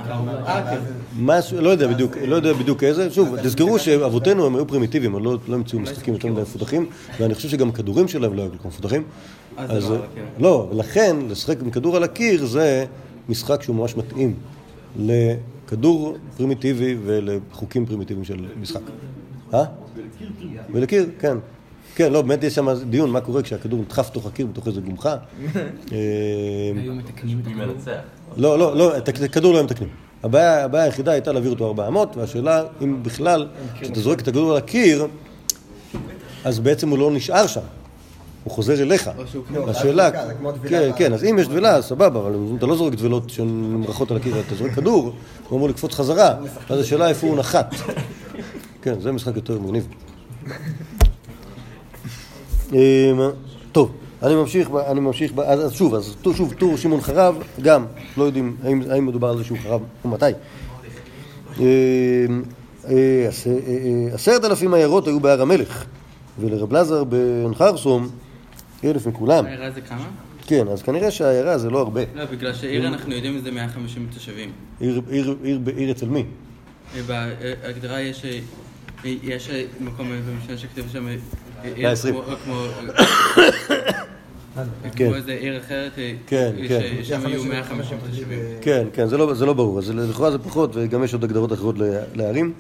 אה, אה. משהו, לא יודע בדיוק, לא יודע בדיוק איזה, שוב, תזכרו שאבותינו הם היו פרימיטיביים, הם לא, לא המציאו משחקים יותר מדי מפותחים, ואני חושב שגם הכדורים שלהם לא היו כל כך מפותחים. אז זה לא. לא, ולכן לשחק עם כדור על הקיר זה משחק שהוא ממש מתאים לכדור פרימיטיבי ולחוקים פרימיטיביים של משחק. אה? ולקיר, כן. כן, לא, באמת יש שם דיון מה קורה כשהכדור נדחף לתוך הקיר בתוך איזה גומחה. אה, היו מתקנים את מנצח? לא, לא, לא, את הכדור לא מתקנים. הבעיה, הבעיה היחידה הייתה להעביר אותו 400, והשאלה אם בכלל, כשאתה זורק את הכדור על הקיר, אז בעצם הוא לא נשאר שם. הוא חוזר אליך. השאלה, כן, כן, אז אם יש טבילה, אז סבבה, אבל אתה לא זורק טבילות שנמרחות על הקיר, אתה זורק כדור, הוא אמור לקפוץ חזרה, אז השאלה איפה הוא נחת. כן, זה משחק יותר מגניב. אמ, טוב, אני ממשיך, אני ממשיך, אז אז שוב, אז שוב, טור שמעון חרב, גם לא יודעים האם, האם מדובר על זה שהוא חרב ומתי. אה, אה, אה, עשרת אלפים עיירות היו בהר המלך, ולרב לזר בן חרסום אלף מכולם. העיירה זה כמה? כן, אז כנראה שהעיירה זה לא הרבה. לא, בגלל שעיר אנחנו יודעים זה 150 תושבים. עיר, אצל מי? בהגדרה יש יש מקום במשנה שכתוב שם עיר 120. כמו- כן. איזה עיר אחרת, כן, כן. ששם יהיו 150 תושבים. כן, כן, זה לא, זה לא ברור, אז לכאורה זה פחות, וגם יש עוד הגדרות אחרות לערים.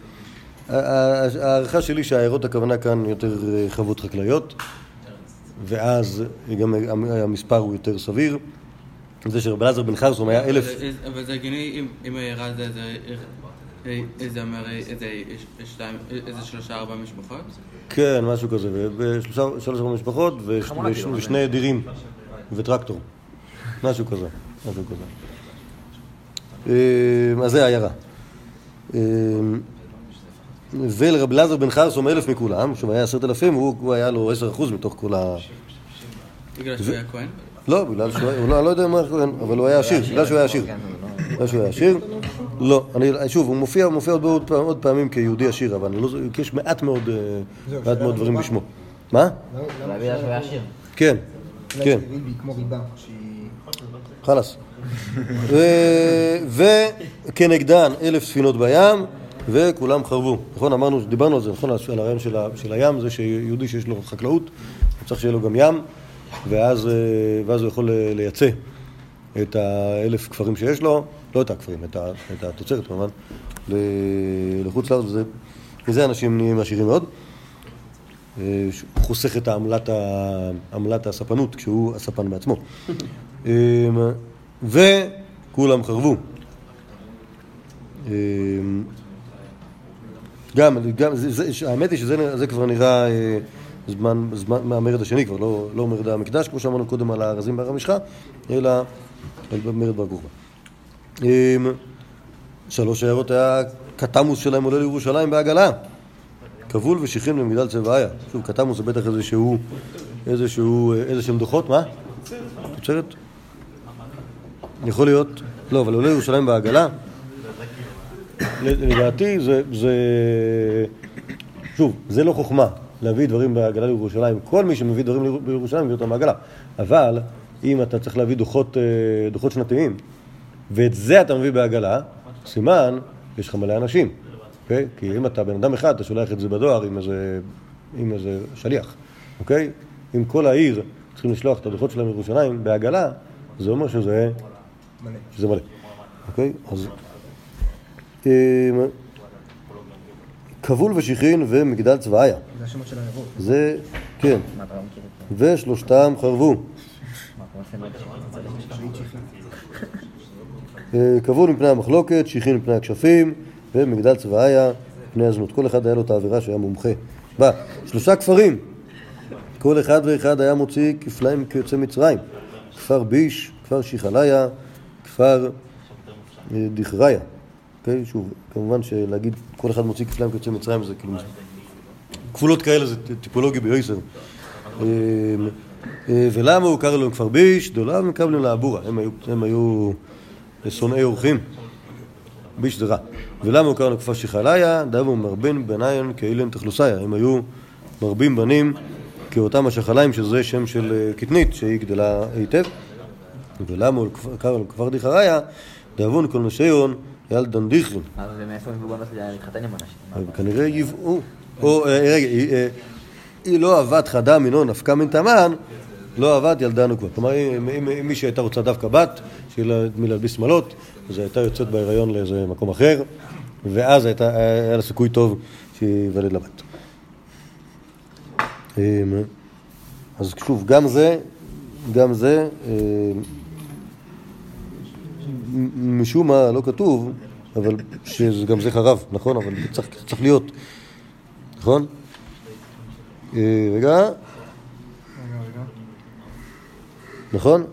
ההערכה שלי שהעיירות הכוונה כאן יותר אה, חוות חקלאיות, ואז גם המ- המספר הוא יותר סביר. זה שרב אלעזר בן חרסום היה אלף, אבל- זה הגיוני אם העיירה זה איזה עיר- איזה אומר איזה שתיים, איזה שלושה ארבע משפחות? כן, משהו כזה, שלוש ארבע משפחות, וש- וש- ושני דירים וטרקטור, משהו כזה, משהו כזה. אה, אז זה העיירה. אה, ולרב אלעזר בן חרסום אלף מכולם, שהוא היה עשרת אלפים, הוא היה לו עשר אחוז מתוך כל ה... בגלל שהוא היה כהן? לא, בגלל שהוא היה, לא, אני לא יודע מה כהן, אבל הוא היה עשיר, בגלל שהוא היה עשיר. בגלל שהוא היה עשיר. לא, אני, שוב, הוא מופיע, הוא מופיע עוד, עוד, פעם- עוד פעמים כיהודי עשיר, אבל אני לא, יש מעט מאוד, אה, זהו, מעט מאוד דברים. בשמו. מה? כן, כן. חלאס. וכנגדן אלף ספינות בים, וכולם חרבו. נכון, אמרנו, דיברנו על זה, נכון, על הרעיון של, ה- של הים, זה שיהודי שיש לו חקלאות, הוא צריך שיהיה לו גם ים, ואז, אה, ואז הוא יכול ל- לייצא את האלף כפרים שיש לו, לא את הכפרים, את, ה- את התוצרת כמובן, לחוץ לארץ, וזה- מזה אנשים נהיים עשירים מאוד. אה, חוסך את העמלת, ה- עמלת הספנות כשהוא הספן בעצמו. אה, וכולם חרבו. אה, גם, גם זה, זה, האמת היא שזה זה כבר נראה אה, זמן, זמן מהמרד השני כבר, לא, לא מרד המקדש, כמו שאמרנו קודם על הארזים בהר המשחה, אלא מרד בר כוכבא. שלוש הערות היה קטמוס שלהם עולה לירושלים בעגלה. כבול ושכרים למגדל צבעיה. שוב, קטמוס זה בטח איזשהו, איזשהו, איזה שהם דוחות, מה? תוצרת? יכול להיות. לא, אבל עולה לירושלים בעגלה. לדעתי זה, זה... שוב, זה לא חוכמה להביא דברים בעגלה לירושלים. כל מי שמביא דברים ליר- לירושלים מביא אותם בעגלה. אבל אם אתה צריך להביא דוחות, אה, דוחות שנתיים, ואת זה אתה מביא בעגלה, סימן, יש לך מלא אנשים. אוקיי? כי אם אתה בן אדם אחד, אתה שולח את זה בדואר עם איזה, עם איזה שליח. אוקיי? אם כל העיר צריכים לשלוח את הדוחות שלהם לירושלים בעגלה, זה אומר שזה מלא. שזה מלא. אוקיי? אז... אמ, כבול ושכרין ומגדל צבעיה. זה השמות של העיירות. זה, כן. לא? ושלושתם חרבו. מה אה, מפני המחלוקת, שיחין מפני הכשפים, ומגדל צבעיה מפני הזנות. כל אחד היה לו את העבירה שהיה מומחה. בא, שלושה כפרים. כל אחד ואחד היה מוציא כפליים כיוצא מצרים. כפר ביש, כפר שיחליה, כפר אה, דכריה. אוקיי? שוב, כמובן שלהגיד כל אחד מוציא כפליים כיוצא מצרים זה כאילו... כפולות כאלה זה טיפולוגי ביועסר. אה, ולמה הוא קרא להם כפר ביש? דולב מקבלים לאבורה. הם היו, הם היו שונאי אורחים. רע. ולמה הוא קרא להם כפר שיחליה? דבו מרבין בניון כאילן תכלוסיה. הם היו מרבים בנים כאותם השחליים, שזה שם של אה, קטנית, שהיא גדלה היטב. ולמה הוא קרא להם כפר דיחריה? דאבון כל נשיון ילדן דיכרין. אה, ומאיפה הם בגלל להתחתן עם אנשים? אבל כנראה ייבאו. או, אה, רגע, היא, אה, לא אהבת חדה מינו נפקא מן תמן, לא אהבת ילדה נוקבה. כלומר, אם, אם, אם מישהי הייתה רוצה דווקא בת, שיהיה לה מי להלביס שמלות, אז הייתה יוצאת בהיריון לאיזה מקום אחר, ואז הייתה, היה לה סיכוי טוב שייוולד לה בת. אמ, אז שוב, גם זה, גם זה, אמ, משום מה לא כתוב, אבל שגם זה חרב, נכון? אבל צריך, צריך להיות, נכון? אה, רגע, רגע, רגע. נכון?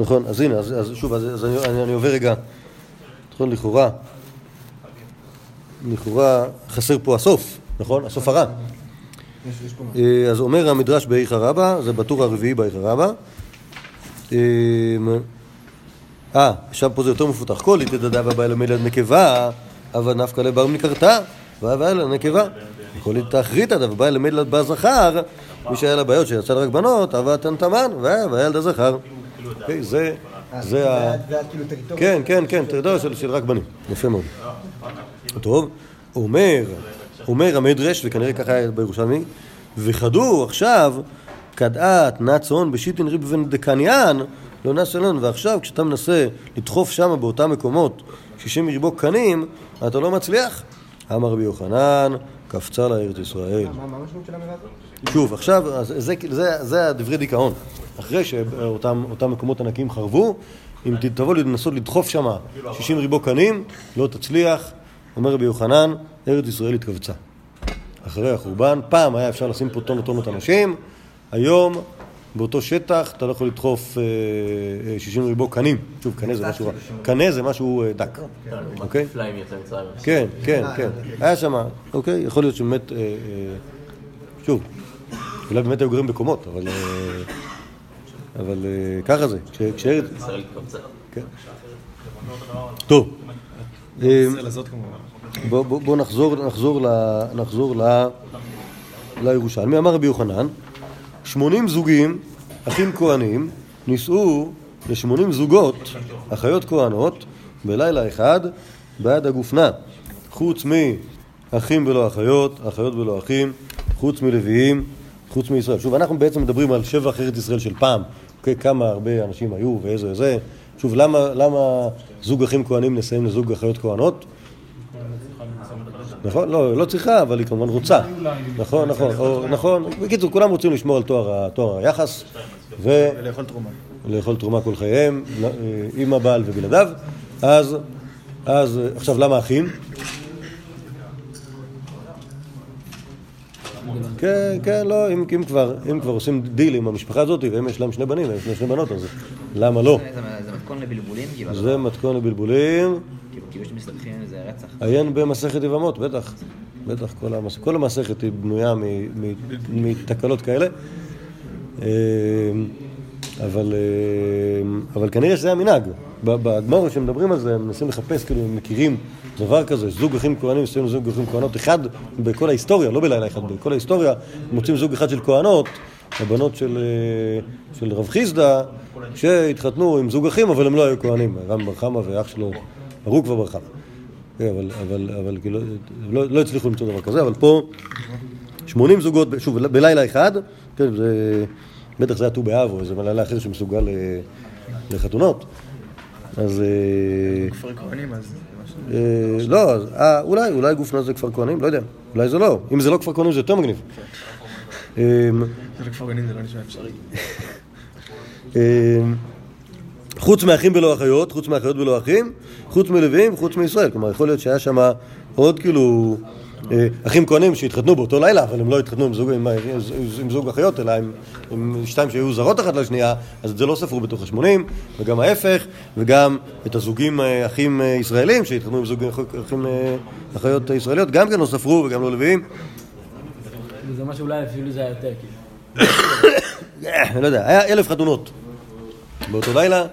נכון, אז הנה, אז, אז שוב, אז, אז אני, אני, אני עובר רגע, נכון, לכאורה, לכאורה חסר פה הסוף, נכון? הסוף הרע. אה, אז אומר המדרש באיכא רבא, זה בטור הרביעי באיכא רבא. אה, אה, שם פה זה יותר מפותח. כל יתדדה בבא אלא מילד נקבה, אבל נפקא לבר מקרתה, והבא אלא נקבה. כל יתאחריתא דבא אלא מילד בה זכר, מי שהיה לה בעיות שיצא לה רק בנות, אבל תנתמן, והילד הזכר. אוקיי, זה, אה, זה ה... עד- ועד כאילו. כן, כן, כן, טריטוריה של, רק בנים. יפה מאוד. טוב, אומר, אומר המדרש, וכנראה ככה היה בירושלמי, וחדור עכשיו, כדעת נצון בשיטין ריב ונדקניאן, לא נס אלון, ועכשיו כשאתה מנסה לדחוף שם באותם מקומות 60 מריבו קנים, אתה לא מצליח. אמר רבי יוחנן, קפצה לארץ ישראל. מה המשמעות של האמירה הזאת? שוב, עכשיו, זה, זה, זה הדברי דיכאון. אחרי שאותם אותם מקומות ענקיים חרבו, אם תבוא לנסות לדחוף שם 60 ריבו קנים, לא תצליח. אומר רבי יוחנן, ארץ ישראל התכווצה. אחרי החורבן, פעם היה אפשר לשים פה טונות טונות אנשים, היום באותו שטח אתה לא יכול לדחוף אה, אה, 60 ריבו קנים. שוב, קנה זה משהו, קנה זה משהו אה, דק, אוקיי? כן, כן, כן. היה שם, אוקיי, יכול להיות שבאמת, אה, אה, שוב, אולי באמת היו גרים בקומות, אבל... אה, אבל אה, ככה זה, כש- כשארץ... כן. טוב. אה, ישראל הזאת כמובן. בוא, בוא, בוא נחזור, לירושלמי. אמר רבי יוחנן, 80 זוגים, אחים כהנים, נישאו ל-80 זוגות, אחיות כהנות, בלילה אחד, בעד הגופנה. חוץ מאחים ולא אחיות, אחיות ולא אחים, חוץ מלוויים, חוץ מישראל. שוב, אנחנו בעצם מדברים על שבח ארץ ישראל של פעם. אוקיי, כמה הרבה אנשים היו ואיזה וזה. שוב, למה, למה זוג אחים כהנים נסיים לזוג אחיות כהנות? נכון? לא, לא צריכה, אבל היא כמובן רוצה. נכון, נכון, או- נכון. בקיצור, כולם רוצים לשמור על תואר תואר היחס, ולאכול תרומה. ולאכול תרומה כל חייהם, אה, עם הבעל ובלעדיו. אז, אז, עכשיו, למה אחים? כן, כן, לא, אם, אם, כבר, אם כבר עושים דיל עם המשפחה הזאת, והם יש להם שני בנים, יש להם שני בנות, אז למה לא? זה- מתכון לבלבולים, כאילו, זה מתכון לבלבולים. כאילו, כאילו שמסתבכים עם זה רצח. עיין במסכת יבמות, בטח. בטח, כל, המס... כל המסכת היא בנויה מ... מ... מתקלות כאלה. אמ, אבל, אמ, אבל כנראה שזה המנהג. ב- בגמור שמדברים על זה, הם מנסים לחפש, כאילו, הם מכירים דבר כזה, זוג אחים כהנים, מסתובבים זוג אחים כהנות, אחד בכל ההיסטוריה, לא בלילה אחד, בכל ההיסטוריה, מוצאים זוג אחד של כהנות, הבנות של, אה, של רב חיסדא, שהתחתנו עם זוג אחים, אבל הם לא היו כהנים, רם בר חמא ואח שלו, הרוג כבר בר חמא. כן, אבל, אבל, אבל כאילו, לא, לא הצליחו למצוא דבר כזה, אבל פה 80 זוגות, שוב, בלילה אחד, כן, זה, בטח זה היה ט"ו באב או איזה לילה אחר שמסוגל אה, לחתונות. אז... אה, כפר כהנים, אז... אה, לא, אה, אולי, אולי גופנה זה כפר כהנים, לא יודע, אולי זה לא. אם זה לא כפר כהנים זה יותר מגניב. אה, זה כפר כהנים זה לא נשמע אפשרי. אה, חוץ מאחים בלא אחיות, חוץ מאחיות בלא אחים, חוץ מלווים, חוץ מישראל. כלומר, יכול להיות שהיה שם עוד כאילו אחים כהנים שהתחתנו באותו לילה, אבל הם לא התחתנו עם זוג, עם, עם זוג אחיות, אלא עם, עם שתיים שהיו זרות אחת לשנייה, אז את זה לא ספרו בתוך השמונים, וגם ההפך, וגם את הזוגים אה, אחים אה, ישראלים שהתחתנו עם זוג אחים אה, אחיות ישראליות, גם כן לא ספרו וגם לא לוויים. זה מה שאולי אפילו זה היה יותר, כאילו. אה, אני לא יודע, היה אלף חתונות באותו לילה.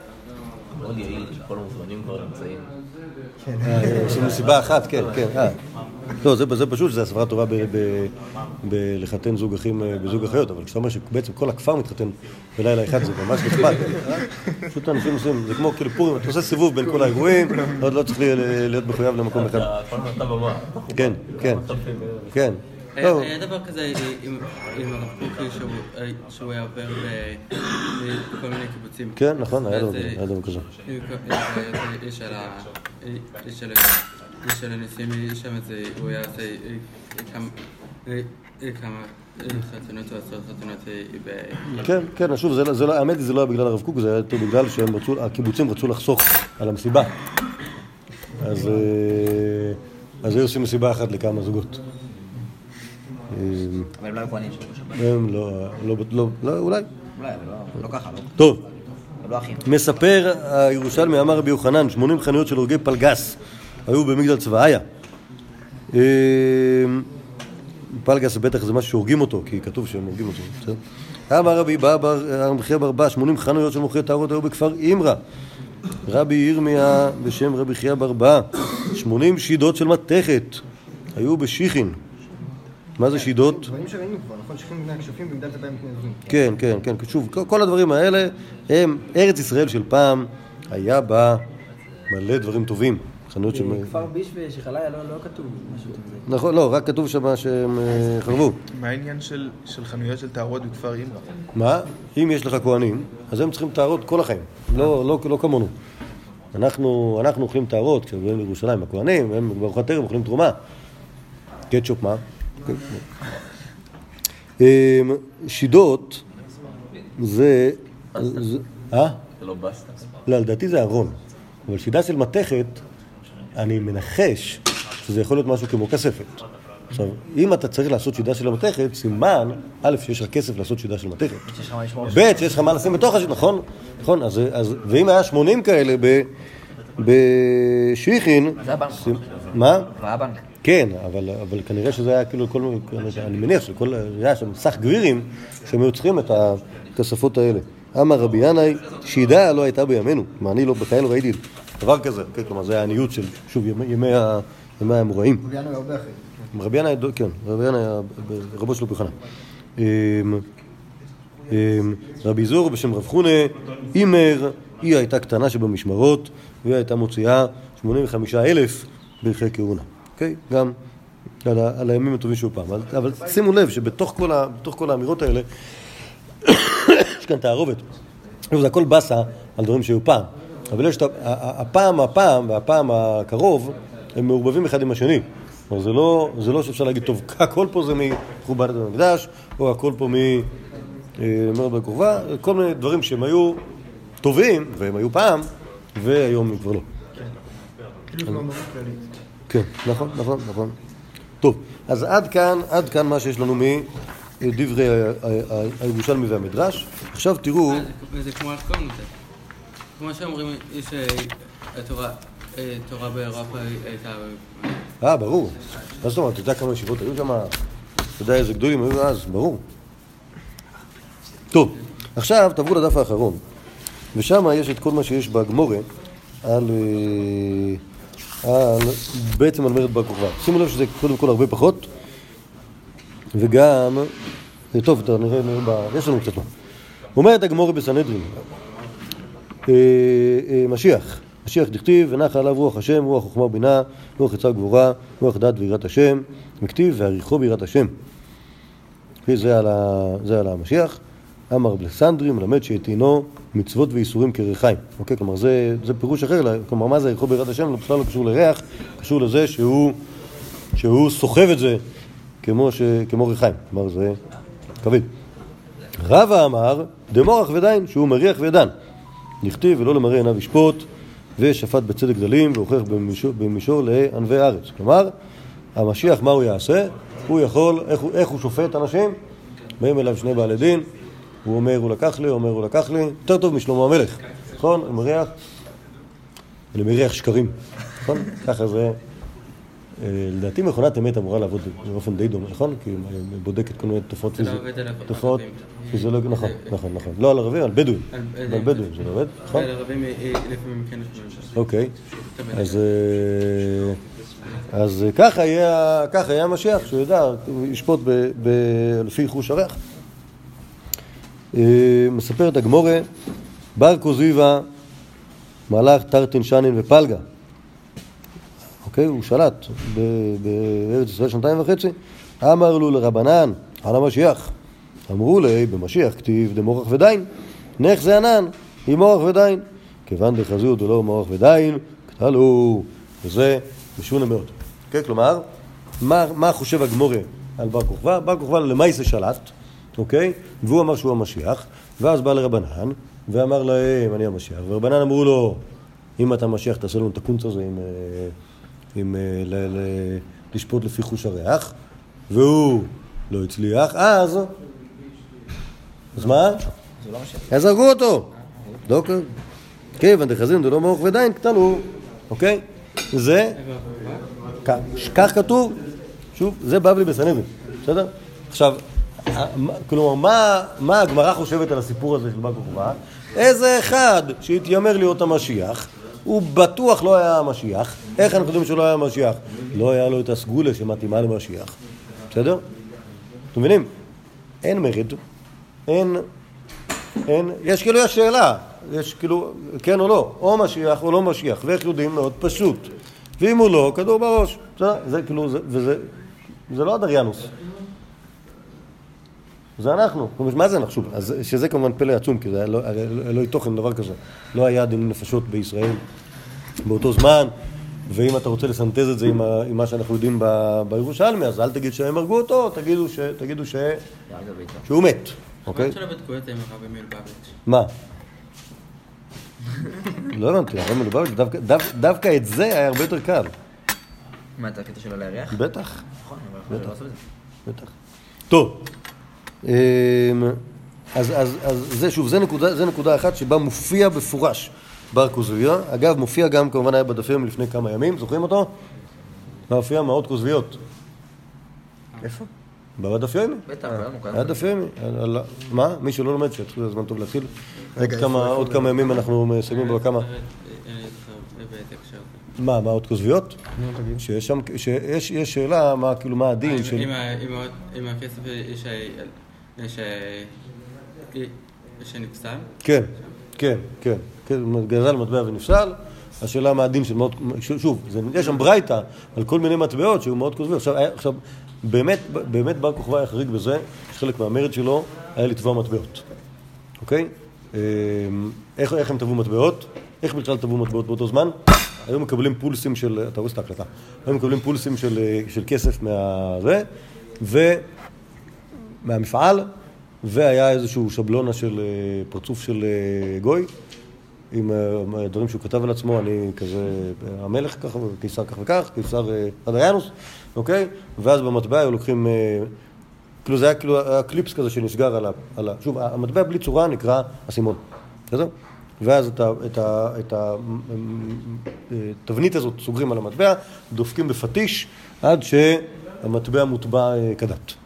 מאוד יעיל שכל המוזמנים כבר נמצאים. אה, יש לנו סיבה אחת, כן, כן. אה. לא, זה, זה פשוט, זו הסברה טובה בלחתן זוג אחים אה, בזוג אחיות, אבל כשאתה אומר שבעצם כל הכפר מתחתן בלילה אחד, זה ממש נחמד. אה? פשוט אנשים עושים, זה כמו כאילו פורים, אתה עושה סיבוב בין כל האירועים, לא לא צריך להיות מחויב למקום אחד. כן, כן, כן. היה לא, דבר כזה עם הרב קוקי שהוא- אה, היה עובר בכל מיני קיבוצים. כן, נכון, היה דבר כזה, אה, אה, איש של ה... של של איש שם זה, הוא היה עושה כמה... כמה חתונות או עשרות חתונות ב... כן, כן, שוב, זה לא- זה לא, האמת היא זה לא היה בגלל הרב קוק, זה היה יותר בגלל שהם רצו, לחסוך על המסיבה. אז, אה, אז היו עושים מסיבה אחת לכמה זוגות. אבל הם לא היו כהנים שלו בשבת. הם לא, לא, לא, לא, אולי. אולי, אבל לא- לא ככה, לא. טוב, לא. מספר הירושלמי אמר רבי יוחנן, 80 חנויות של הורגי פלגס היו במגדל צבאיה. אה, פלגס בטח זה משהו שהורגים אותו, כי כתוב שהם הורגים אותו, בסדר? אמר רבי בר חייא בר בא, 80 חנויות של מוכרי טהרות היו בכפר אימרא. רבי ירמיה בשם רבי חייא בר בא, 80 שידות של מתכת היו בשיחין. מה זה שידות? דברים שראינו כבר, נכון? שכם בני הכשפים במגדל טבעי מתנדבים. כן, כן, כן, שוב, כל הדברים האלה הם, ארץ ישראל של פעם, היה בה מלא דברים טובים. חנויות של... כפר ביש ושחליה לא לא כתוב משהו כזה. נכון, לא, רק כתוב שם שהם אה, חרבו. מה העניין של של חנויות של טהרות בכפר אימרה? מה? אם יש לך כהנים, אז הם צריכים טהרות כל החיים, לא, לא, לא כמונו. אנחנו, אנחנו אוכלים טהרות כשאנחנו באים לירושלים, הכהנים, הם בארוחת ערב אוכלים תרומה. קטשופ מה? אמ, שידות זה... זה- אה? זה לא בסטה. לא, לדעתי זה ארון. אבל שידה של מתכת, אני מנחש שזה יכול להיות משהו כמו כספת. עכשיו, אם אתה צריך לעשות שידה של המתכת, סימן, א', שיש לך כסף לעשות שידה של מתכת. ב', שיש לך מה לשים בתוך השידה, נכון? נכון, אז, אז, ואם היה 80 כאלה ב, בשיחין... זה הבנק. מה? כבר היה בנק. כן, אבל, אבל כנראה שזה היה כאילו כל מיני, אני מניח שכל, היה שם סך גבירים שהם היו צריכים את הכספות האלה. אמר רבי ינאי, שידה לא הייתה בימינו. מה, אני לא, בחיי לא ראיתי דבר כזה. כן, כלומר, זה היה עניות של, שוב, ימי, ימי, ה- ימי האמוראים. בגלל הרבה אחרי. רבי ינאי, כן, רבי ינאי רבו של רבי. אמ, אמ, רבי זור בשם רב חונה, אימר, היא הייתה קטנה שבמשמרות, והיא הייתה מוציאה 85 אלף ברכי כהונה. אוקיי? גם על, הימים הטובים שהוא פעם. אבל, אבל שימו לב שבתוך כל, ה, בתוך כל האמירות האלה, יש כאן תערובת. זה הכל באסה על דברים שהיו פעם. אבל יש את הפעם, הפעם והפעם הקרוב, הם מעורבבים אחד עם השני. כלומר, זה לא, זה לא שאפשר להגיד, טוב, הכל פה זה מחורבן בית המקדש, או הכל פה ממרד בר כוכבא, כל מיני דברים שהם היו טובים, והם היו פעם, והיום הם כבר לא. כללית. כן, נכון, נכון, נכון. טוב, אז עד כאן, עד כאן מה שיש לנו מדברי הירושלמי והמדרש. עכשיו תראו, אה, זה- כמו זה. כמו שאומרים, יש אה, אה, תורה באירופה הייתה... אה, ברור. מה זאת אומרת, אתה יודע כמה ישיבות היו שם? אתה יודע איזה גדולים היו אז? ברור. טוב, עכשיו תעברו לדף האחרון, ושם יש את כל מה שיש בגמורה על, אה, על בעצם על מרד בר כוכבא. שימו לב שזה קודם כל הרבה פחות, וגם, טוב, נראה, יש לנו קצת מה. אומרת הגמורה בסנהדרין, משיח, משיח דכתיב, ונחה עליו רוח השם, רוח חוכמה ובינה, רוח עצה וגבורה, רוח דת ויראת השם, וכתיב, והעריכו ביראת השם. אוקיי, זה על, זה המשיח. אמר בלסנדרי מלמד שהטעינו מצוות ואיסורים כריחיים. אוקיי? כלומר, זה, זה פירוש אחר, כלומר, מה זה ריחו ביראת השם? לא, בכלל לא קשור לריח, קשור לזה שהוא, שהוא סוחב את זה כמו, ש, כמו ריחיים. כלומר, זה כבד. רבא אמר, דמורח ודין, שהוא מריח ודן. נכתיב ולא למראה עיניו ישפוט, ושפט בצדק גדלים, והוכיח במישור, במישור לענבי הארץ. כלומר, המשיח, מה הוא יעשה? הוא יכול, איך הוא, איך הוא שופט אנשים? באים אליו שני בעלי דין, הוא אומר הוא לקח לי, הוא אומר הוא לקח לי, יותר טוב משלמה המלך, נכון? אני מריח, אני מריח שקרים, נכון? ככה זה, לדעתי מכונת אמת אמורה לעבוד באופן די דומה, נכון? כי היא בודקת כל מיני תופעות זה לא תופעות. פיזיולוגיות, נכון, נכון, נכון, לא על ערבים, על בדואים, על- בדואים זה לא עובד, נכון? על ערבים אה, אה, לפעמים כן. אוקיי, אז, אה, אה, ככה יהיה, המשיח, שהוא ידע, הוא ישפוט לפי חוש הריח. אה, מספרת הגמורה, בר כוזיבא מלאך טרטין שנין ופלגה. אוקיי, הוא שלט בארץ ישראל שנתיים וחצי. אמר לו לרבנן, על המשיח. אמרו לי, במשיח כתיב דמורח ודין. נך זה ענן, היא מורח ודין. כיוון דחזות ולא מורח ודין, כתלו, וזה משונה מאוד. אוקיי, כלומר, מה, מה חושב הגמורה על בר כוכבא? בר כוכבא למעשה שלט, אוקיי? והוא אמר שהוא המשיח, ואז בא לרבנן, ואמר להם, אני המשיח. ורבנן אמרו לו, אם אתה משיח, תעשה לנו את הקונץ הזה עם, אה, עם, אה, ל, ל, לשפוט לפי חוש הריח, והוא לא הצליח, אז... אז מה? אז הרגו אותו. כ... כיוון דחזין דלא מרוך ודין, קטנו, אוקיי? זה, כך כתוב, שוב, זה בבלי בסנהדרין, בסדר? עכשיו, כלומר, מה, מה הגמרא חושבת על הסיפור הזה של בר כוכבא? איזה אחד שהתיימר להיות המשיח, הוא בטוח לא היה המשיח. איך אנחנו יודעים שהוא לא היה המשיח? לא היה לו את הסגולה שמתאימה למשיח, בסדר? אתם מבינים? אין מרד, אין, אין, יש כאילו, יש שאלה, יש כאילו, כן או לא, או משיח או לא משיח, ואיך יודעים? מאוד פשוט. ואם הוא לא, כדור בראש. בסדר? זה כאילו, זה, וזה, זה לא הדריאנוס. זה אנחנו. מה זה אנחנו? שוב, אז שזה כמובן פלא עצום, כי זה היה לא, הרי לא, לא תוכן דבר כזה. לא היה דיני נפשות בישראל באותו זמן, ואם אתה רוצה לסנטז את זה עם, ה, עם מה שאנחנו יודעים ב- בירושלמי, אז אל תגיד שהם הרגו אותו, תגידו, ש, תגידו ש, שהוא מת, אוקיי? מה? לא הבנתי, הרב מלובביץ', דווקא- דו- דווקא את זה היה הרבה יותר קל. מה, את הקטע שלו להריח? בטח, נכון, אבל אנחנו לא עשו את זה. בטח. טוב, אז, אז, אז זה שוב, זה נקודה, זה נקודה אחת שבה מופיע בפורש בר כוזביה. אגב, מופיע גם, כמובן היה בדפים לפני כמה ימים, זוכרים אותו? מופיע מאות כוזביות. איפה? בדף יומי. בטח. היה דף יומי. מה? מי שלא לומד, שיתחיל, זה זמן טוב להתחיל. עוד כמה-? כמה ימים אנחנו מסיימים כמה. לי זוכר באיזה הקשר זה. מה, מה עוד כוזביות? שיש שם, שיש יש שאלה, מה, כאילו, מה הדין של... עם הכסף יש יש ה- שנפסל? כן, כן, כן. כן, גזל מטבע ונפסל. השאלה מה הדין של מאות, שוב, זה, יש שם ברייתא על כל מיני מטבעות שהיו מאוד כוזבים. עכשיו, עכשיו באמת, באמת בר כוכבא היה חריג בזה, שחלק מהמרד שלו היה לתבוע מטבעות, אוקיי? אמ, איך, איך הם תבעו מטבעות? איך בכלל תבעו מטבעות באותו זמן? היו מקבלים פולסים של, אתה רואה את ההקלטה, היו מקבלים פולסים של, של כסף מהזה, ומהמפעל, והיה איזשהו שבלונה של אה, פרצוף של אה, גוי, עם אה, דברים שהוא כתב על עצמו, אני כזה המלך ככה, וקיסר כך וכך, קיסר אדריאנוס, אוקיי? ואז במטבע היו לוקחים, כאילו זה היה כאילו היה קליפס כזה שנסגר על ה... על ה שוב, המטבע בלי צורה נקרא אסימון, בסדר? ואז את התבנית הזאת סוגרים על המטבע, דופקים בפטיש עד שהמטבע מוטבע כדת.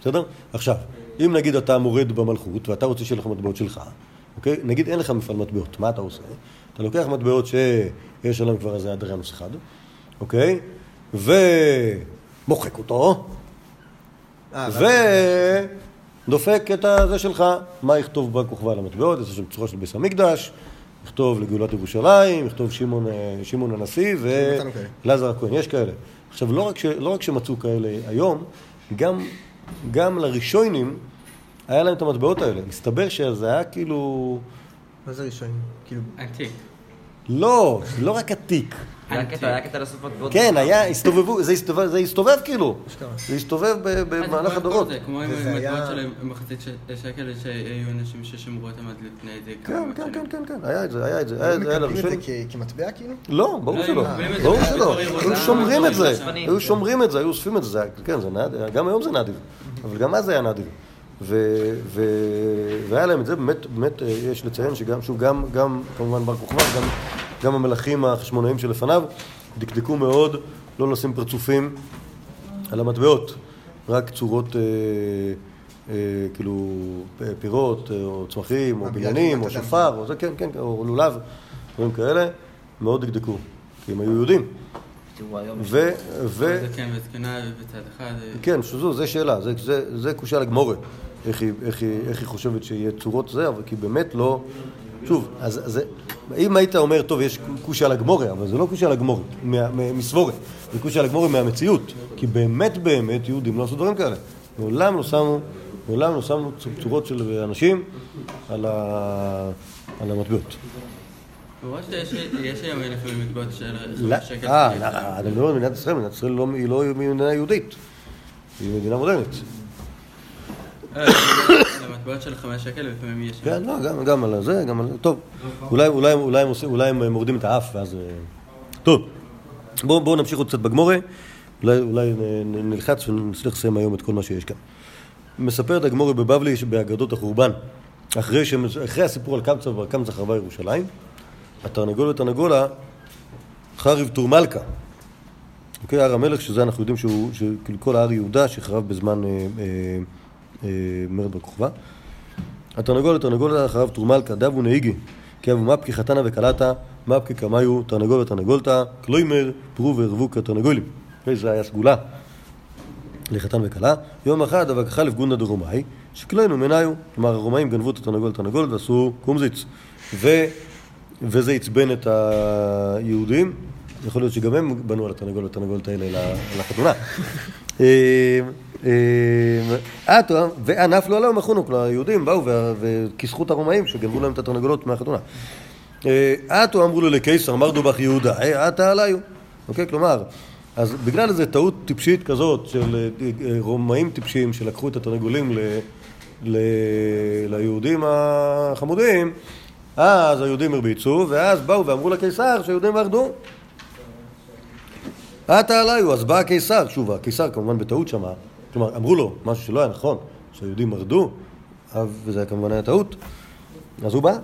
בסדר? עכשיו, אם נגיד אתה מורד במלכות ואתה רוצה שיהיה לך מטבעות שלך, אוקיי? נגיד אין לך מפעל מטבעות, מה אתה עושה? אתה לוקח מטבעות שיש עליהם כבר איזה אדריאנוס אחד, אוקיי? ומוחק אותו, אה, ודופק את הזה שלך. מה יכתוב בר כוכבא על המטבעות? יש שם צורה של ביס המקדש, יכתוב לגאולת ירושלים, יכתוב שמעון, אה, שמעון הנשיא. ולעזר הכהן, יש כאלה. עכשיו, לא רק, ש, לא רק שמצאו כאלה היום, גם, גם לראשונים היה להם את המטבעות האלה. מסתבר שזה היה כאילו... מה זה ראשונים? כאילו... עתיק. לא, לא רק עתיק. היה קטע, היה קטע לאסוף מטבעות. כן, היה, הסתובבו, זה הסתובב, זה הסתובב כאילו. זה הסתובב ב- במהלך הדורות. זה כמו עם המטבעות שלהם מחצית של- שקל שהיו אנשים ששמרו אותם עד לפני איזה כן, כמה כן, שנים. כן, כן, כן, היה את זה, היה את זה, היה היו את זה, היה מקבלים את. זה כמטבע כאילו? לא, ברור לא, שלא, ברור שלא, היו שומרים את זה. היו שומרים את זה, היו אוספים את זה, כן, זה נדיר, גם היום זה נדיר, אבל גם אז זה היה נדיר. ו- ו- והיה להם את זה, באמת, באמת אה, יש לציין שגם, שוב, גם, גם כמובן בר כוכבא, גם, גם המלכים החשמונאים שלפניו, דקדקו מאוד לא לשים פרצופים על המטבעות, רק צורות, אה, אה, כאילו, פ- פירות, אה, או צמחים, או בניינים, או. שופר, או זה, כן, כן, או לולב, דברים כאלה, מאוד דקדקו, כי הם היו יהודים. ו... ו... אחד. אה, כן, שזו, זה שאלה, זה, זה, זה קושייה לגמורה, איך היא, איך, היא, איך היא חושבת שיהיה צורות זה, אבל כי באמת לא... שוב, אז זה, אם היית אומר, טוב, יש קושייה לגמורה, אבל זה לא קושייה לגמורה, מה- מ- מסבורת, זה קושייה לגמורה מהמציאות, כי באמת באמת יהודים לא עשו דברים כאלה. מעולם לא שמו, מעולם לא שמו צורות של אנשים על, ה, על המטבעות. יש היום לפעמים מטבעות של לא, שקל. אה, שיש. לא, אתה מדבר על מדינת ישראל, מדינת ישראל לא- היא לא מדינה יהודית, היא מדינה מודרנית. אה, על המטבעות של חמש שקל לפעמים יש. כן, לא, גם, על זה, גם על זה. טוב, אולי, אולי, אולי, עושים, אולי הם מורידים את האף, ואז... אה, טוב, בואו בוא נמשיך עוד קצת בגמורה, אולי, אולי נלחץ ונצליח לסיים היום את כל מה שיש כאן. מספרת הגמורה בבבלי שבאגדות החורבן, אחרי, שהם, אחרי הסיפור על קמצא וקמצא חרבה ירושלים, התרנגול ותרנגולה חריב טור מלכה. אוקיי, הר המלך, שזה אנחנו יודעים שהוא, שכאילו כל הר יהודה שחרב בזמן אה, אה, אה, מרד בר כוכבא. התרנגול לתרנגול אחריו תורמלקה, דבו נהיגי, כי אבו מפקי חתנה וקלטה, מפקי קמיו, תרנגול ותרנגולתא, קלוימר, פרו וערבו כתרנגולים. זה היה סגולה לחתן וכלה. יום אחד אבק חלף גונדה דרומאי, שקלנו מניו. כלומר, הרומאים גנבו את התרנגול לתרנגולת ועשו קומזיץ. ו... וזה עצבן את היהודים. יכול להיות שגם הם בנו על התרנגול והתרנגולת האלה לחתונה. אה, אה, וענף לו עליהם אחונו, כלומר היהודים באו וכיסחו את הרומאים שגנבו להם את התרנגולות מהחתונה. אה, עטו אמרו לו לקיסר, מר דובח יהודה, אה, עטה עליו. אוקיי, כלומר, אז בגלל איזו טעות טיפשית כזאת של אה, אה, רומאים טיפשים שלקחו את התרנגולים ליהודים החמודים, אז היהודים הרביצו, ואז באו ואמרו לקיסר שהיהודים מרדו. עטה עליו, אז בא הקיסר, שוב, הקיסר כמובן בטעות שמע, כלומר, אמרו לו משהו שלא היה נכון, שהיהודים מרדו, וזה היה כמובן היה טעות, אז הוא בא,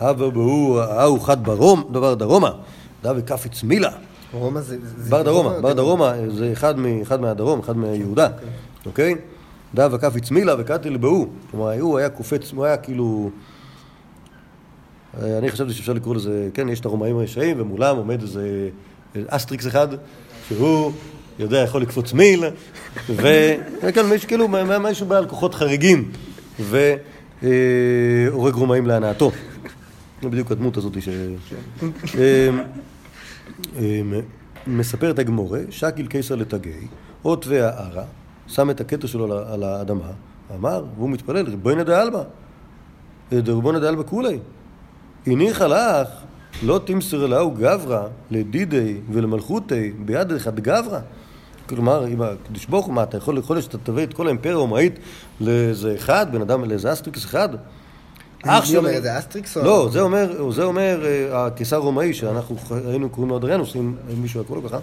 הווה בהו, ההוא חד ברום, דבר דרומה, דווה קפיץ מילה, רומא זה... בר דרומה, זה- בר דרומה זה אחד, מהדרום, אחד מיהודה, אוקיי? דווה קפיץ מילה וקראתי לבהו, כלומר, הוא היה קופץ, הוא היה כאילו... אני חשבתי שאפשר לקרוא לזה, כן, יש את הרומאים הרשעים, ומולם עומד איזה אסטריקס אחד, שהוא יודע, יכול לקפוץ מיל, וכן, מישהו כאילו, מישהו בעל כוחות חריגים, והורג רומאים להנאתו. זה בדיוק הדמות הזאת ש... אמ, אמ, מספרת הגמרא, שקליה קיסר לתאגיה, אותביה אארעא, שם את הכתר שלו על האדמה, אמר, והוא מתפלל, ריבוניה דעלמא, ריבוניה דעלמא כוליה. אי ניחא לך, לא תמסריה לההוא גברא, לדידיה ולמלכותיה, בידיה דחד גברא. כלומר, אם הקדוש ברוך הוא, מה, אתה יכול, יכול להיות שאתה תביא את כל האימפריה הרומאית לאיזה אחד, בן אדם, לאיזה אסטריקס אחד? אח שלו- אומר את זה, אסטריקס. לא, זה אומר, זה אומר אה, הקיסר הרומאי שאנחנו היינו קוראים לו אדריאנוס, אם מישהו היה קורא לו ככה.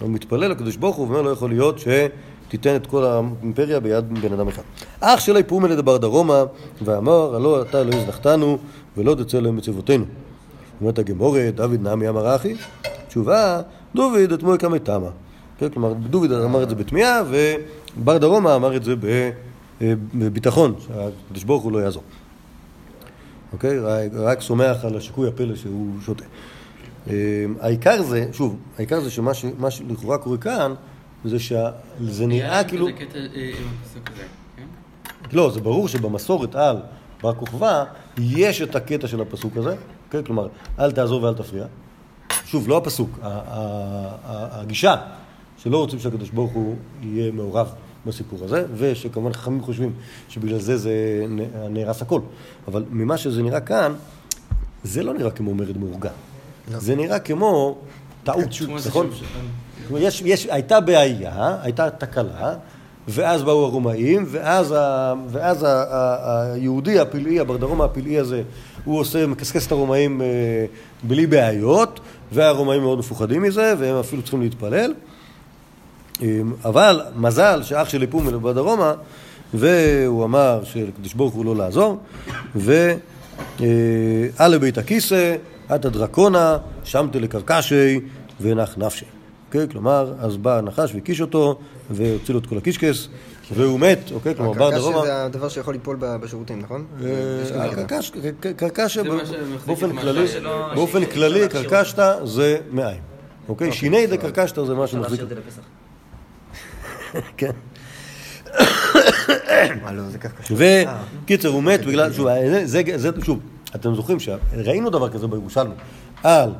הוא מתפלל לקדוש ברוך הוא ואומר לא יכול להיות שתיתן את כל האימפריה ביד בן אדם אחד. אח שלי פומי לדבר דרומה ואמר הלא אתה לא הזנחתנו ולא תצא להם מצוותינו. אומרת הגמורה, דוד נמי אמר אחי, תשובה, דוד את מוי קמי תמה. כן, כלומר, דוד אמר את זה בתמיהה ובר דרומה אמר את זה אה, בביטחון, שהקדוש ברוך הוא לא יעזור. אוקיי? רק- סומך על השיקוי הפלא שהוא שותה. אה, העיקר זה, שוב, העיקר זה שמה שלכאורה קורה כאן, זה שזה נראה כאילו... זה קטע אה, עם הפסוק הזה, כן? לא, זה ברור שבמסורת על בר כוכבא יש את הקטע של הפסוק הזה, כן? כלומר, אל תעזור ואל תפריע. שוב, לא הפסוק, הגישה שלא רוצים שהקדוש ברוך הוא יהיה מעורב בסיפור הזה, ושכמובן חכמים חושבים שבגלל זה זה נהרס הכל. אבל ממה שזה נראה כאן, זה לא נראה כמו מרד מאורגן. זה נראה כמו טעות, נכון? יש, יש, הייתה בעיה, הייתה תקלה, ואז באו הרומאים, ואז, ה, ואז ה, ה, היהודי הפלאי, הברדרום הפלאי הזה, הוא עושה, מקסקס את הרומאים אה, בלי בעיות, והרומאים מאוד מפוחדים מזה, והם אפילו צריכים להתפלל. אבל מזל שאח שלי פומל בדרומה, והוא אמר שלקדוש ברוך הוא לא לעזור, ואלה בית הכיסא, עתה דרקונה, שמתי לקרקשי ונח נפשי. אוקיי? כלומר, אז בא הנחש והקיש אותו, והוציא לו את כל הקישקס, והוא מת, אוקיי? כלומר, בר הקרקש דרומה... זה הדבר שיכול ליפול ב- בשירותים, נכון? אה. קרקש, קרקש, באופן כללי, באופן כללי. קרקשתא זה מאין, אוקיי? שיני דה קרקשתא זה מה שמחזיק, להשאיר את זה לפסח. כן. אה, לא. וקיצר, הוא מת בגלל, שוב, זה, שוב, אתם זוכרים שראינו דבר כזה בירושלמי, על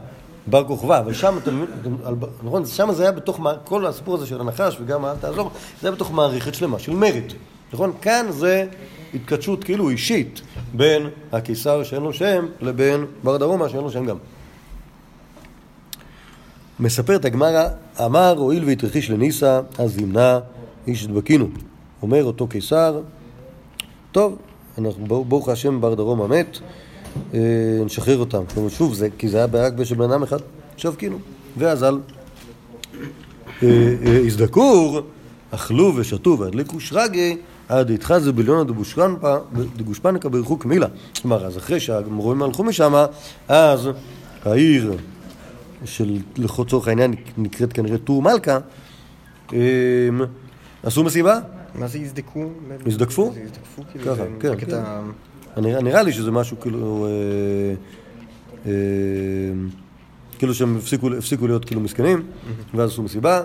בר כוכבא, אבל שם, אתם, על, נכון, שם זה היה בתוך, כל הסיפור הזה של הנחש וגם אל תעזור, זה היה בתוך מערכת שלמה של מרד, נכון? כאן זה התכתשות כאילו אישית בין הקיסר שאין לו שם לבין בר דרומה שאין לו שם גם. מספרת הגמרא, אמר הואיל והתרחיש לניסה, אז ימנע איש הדבקינו. אומר אותו קיסר, טוב, אנחנו ברוך השם בר דרומה מת, אה, נשחרר אותם. כלומר, שוב, זה, כי זה היה רק בשביל בן אדם אחד, עכשיו כאילו. ואז על אה, אה, הזדקור, אכלו ושתו והדליקו שרגי, עד התחזו בליונה דגושפנקה בריחוק מילה. כלומר, אז אחרי שהרומים הלכו משם, אז העיר של לצורך העניין נקראת כנראה טור מלכה, אה, עשו מסיבה, מה זה יזדקו? יזדקפו? יזדקפו, כאילו, ככה, כן, כן. נראה, נראה לי שזה משהו כאילו... אה, אה, כאילו שהם הפסיקו, הפסיקו להיות כאילו מסכנים, ואז עשו מסיבה,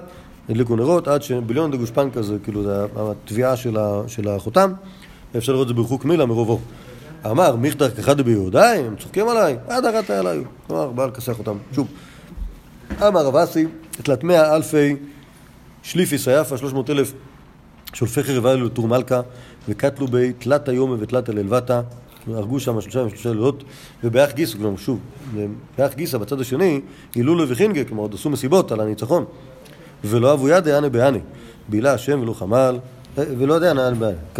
הדליקו נרות, עד שביליון דה גושפנקה זה כאילו זה התביעה של, ה, של החותם, אפשר לראות את זה בריחוק מילה מרוב אור. אמר, מיכתר כחד ביהודאי, הם צוחקים עליי, עד הרת עליי. כלומר, בא לכסח אותם. שוב, אמר רב אסי, תלת מאה אלפי שליפי סייפה, שלוש מאות אלף שולפי חרב אלו מלכה, וקטלו בי תלת היומה ותלת הללבתה, הרגו שם שלושה ושלושה לילות, ובאח גיסא, כלומר שוב, באח גיסא בצד השני, הילולו וחינגה, כלומר עוד עשו מסיבות על הניצחון. ולא אבו יד יענה בעני, בילה השם ולא חמל, אה, ולא יודע יענה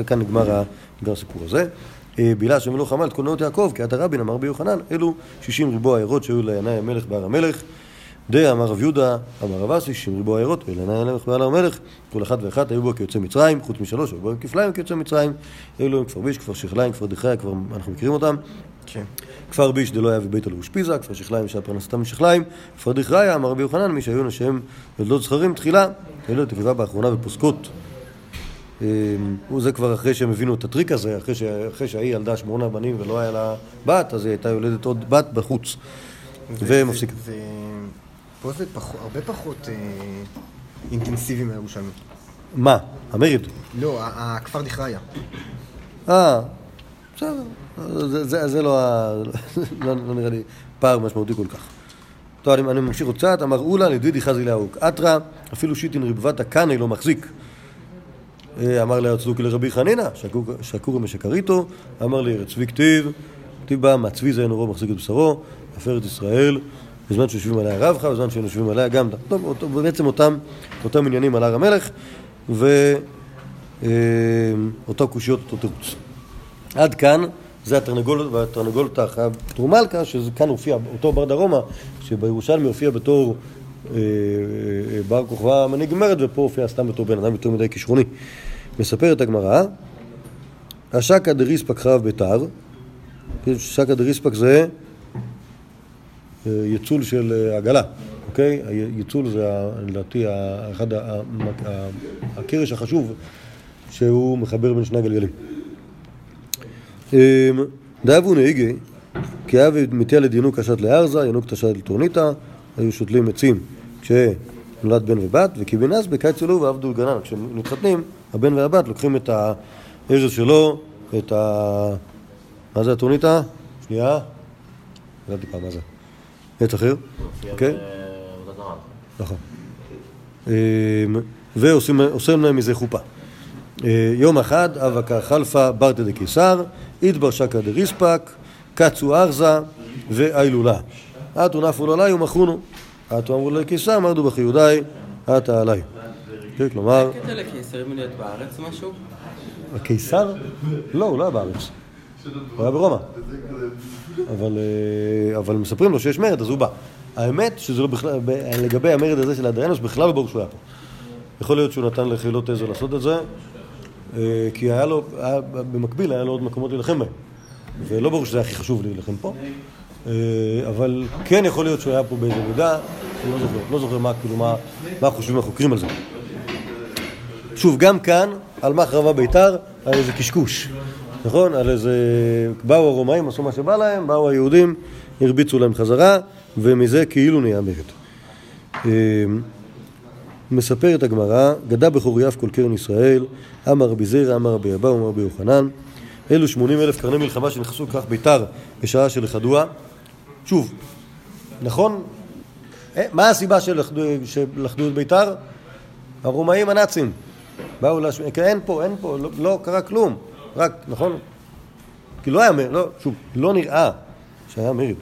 כאן- נגמר הסיפור הזה. אה, בילה השם ולא חמל את כל נאות יעקב, כי עתה רבין אמר בי יוחנן, אלו שישים ריבוע עיירות שהיו לינאי המלך בהר המלך. דה אמר רב יהודה, אמר רב אסי, שישים ריבוע עיירות, ולעיני המלך בהר המלך, כל אחת ואחת היו בו כיוצא מצרים, חוץ משלוש, היו בו כפליים כיוצא מצרים, אלו הם כפר ביש, כפר שכליים, כפר דחיה, כבר אנחנו מכירים אותם. כן. כפר ביש דלא היה וביתו לאושפיזה, כפר שכליים שהיה פרנסתם משכליים, כפר דכריה, אמר רבי יוחנן, מי שהיו נשיהם יולדות זכרים תחילה, אלו תקווה באחרונה ופוסקות. אמ, וזה כבר אחרי שהם הבינו את הטריק הזה. אחרי שהיא ילדה שמונה בנים ולא היה לה בת, אז היא הייתה יולדת עוד בת בחוץ. ומפסיק. פה זה פח- הרבה פחות אה, אינטנסיבי מהירושלמי. מה? המרד. לא, הכפר דכריה. אה, בסדר. זה, זה, זה לא, ה- לא, לא נראה לי פער משמעותי כל כך. טוב, אני, אני ממשיך עוד קצת. אמר אולה לדידי חזי לאהוק. אתרא, אפילו שיטין ריבבת הקנאי לא מחזיק. אה, אמר לה צדוקי לרבי חנינא, שקור- שקור משקריתו, אמר לי צבי כתיב, כתיב בה, מהצבי זה אין אורו מחזיק את בשרו, עפרת ישראל, בזמן שיושבים עליה רבחה, בזמן שהם יושבים עליה גם, טוב, אותו, בעצם אותם, אותם עניינים על הר המלך, ואותו קושיות, אותו תירוץ. עד כאן זה התרנגולת והתרנגולת האחת טרומלקה, שכאן הופיע, אותו בר דרומה, שבירושלמי הופיע בתור אה, אה, בר כוכבא מנהיג ופה הופיע סתם בתור בן אדם יותר מדי כישרוני. מספרת הגמרא, השקא דריספק חרב ביתר, שקא דריספק זה יצול של אה, עגלה, אוקיי? היצול זה לדעתי אחד הקרש החשוב שהוא מחבר בין שני הגלגלים. אמ, דאבו נהיגי, כי אבי מתיה לדינוק קשת לארזה, ינוק תשת לטורניתא, היו שותלים עצים כשנולד בן ובת, וכי בנס בקיץ אלו ועבדו גנן. כשהם מתחתנים, הבן והבת לוקחים את הארז שלו, את ה... מה זה הטורניתא? שנייה. ידעתי פעם מה זה. עץ אחר, אוקיי? נכון. אמ, ועושים עושים להם מזה חופה. אה, יום אחד אבקה חלפה ברטה דקיסר, אידבר שקא דריספק, קצו ארזה ואילולה. אתו נפו עליי ומכרונו. אתו אמרו לקיסר, מרדו בחיודאי, עליי. כן, כלומר, קטע לקיסרים להיות בארץ משהו? הקיסר? לא, הוא לא היה בארץ. הוא היה ברומא. אבל, אה, אבל מספרים לו שיש מרד, אז הוא בא. האמת שזה לא בכלל, לגבי המרד הזה של אדריאנוס, בכלל לא ברור שהוא היה פה. יכול להיות שהוא נתן לחילות עזר לעשות את זה, אה, כי היה לו, היה, במקביל היה לו עוד מקומות להילחם בהם. ולא ברור שזה הכי חשוב להילחם פה. אה, אבל כן יכול להיות שהוא היה פה באיזה מידה, אני לא זוכר, לא זוכר מה, כאילו, מה, מה חושבים החוקרים על זה. שוב, גם כאן, על מה חרבה ביתר, על איזה קשקוש, נכון? על איזה... באו הרומאים, עשו מה שבא להם, באו היהודים, הרביצו להם חזרה, ומזה כאילו נהיה מרד. אה, מספרת הגמרא, גדע בחוריו כל קרן ישראל, אמר רבי זירא, אמר רבי אבא, אמר רבי יוחנן, אלו שמונים אלף קרני מלחמה שנכנסו כך ביתר בשעה של לכדוה. שוב, נכון? אה, מה הסיבה שלכדו את ביתר? הרומאים הנאצים. באו להשמיע, כי אין פה, אין פה, לא, לא קרה כלום. רק, נכון? כי לא היה מרד, לא, שוב, לא נראה שהיה מרד.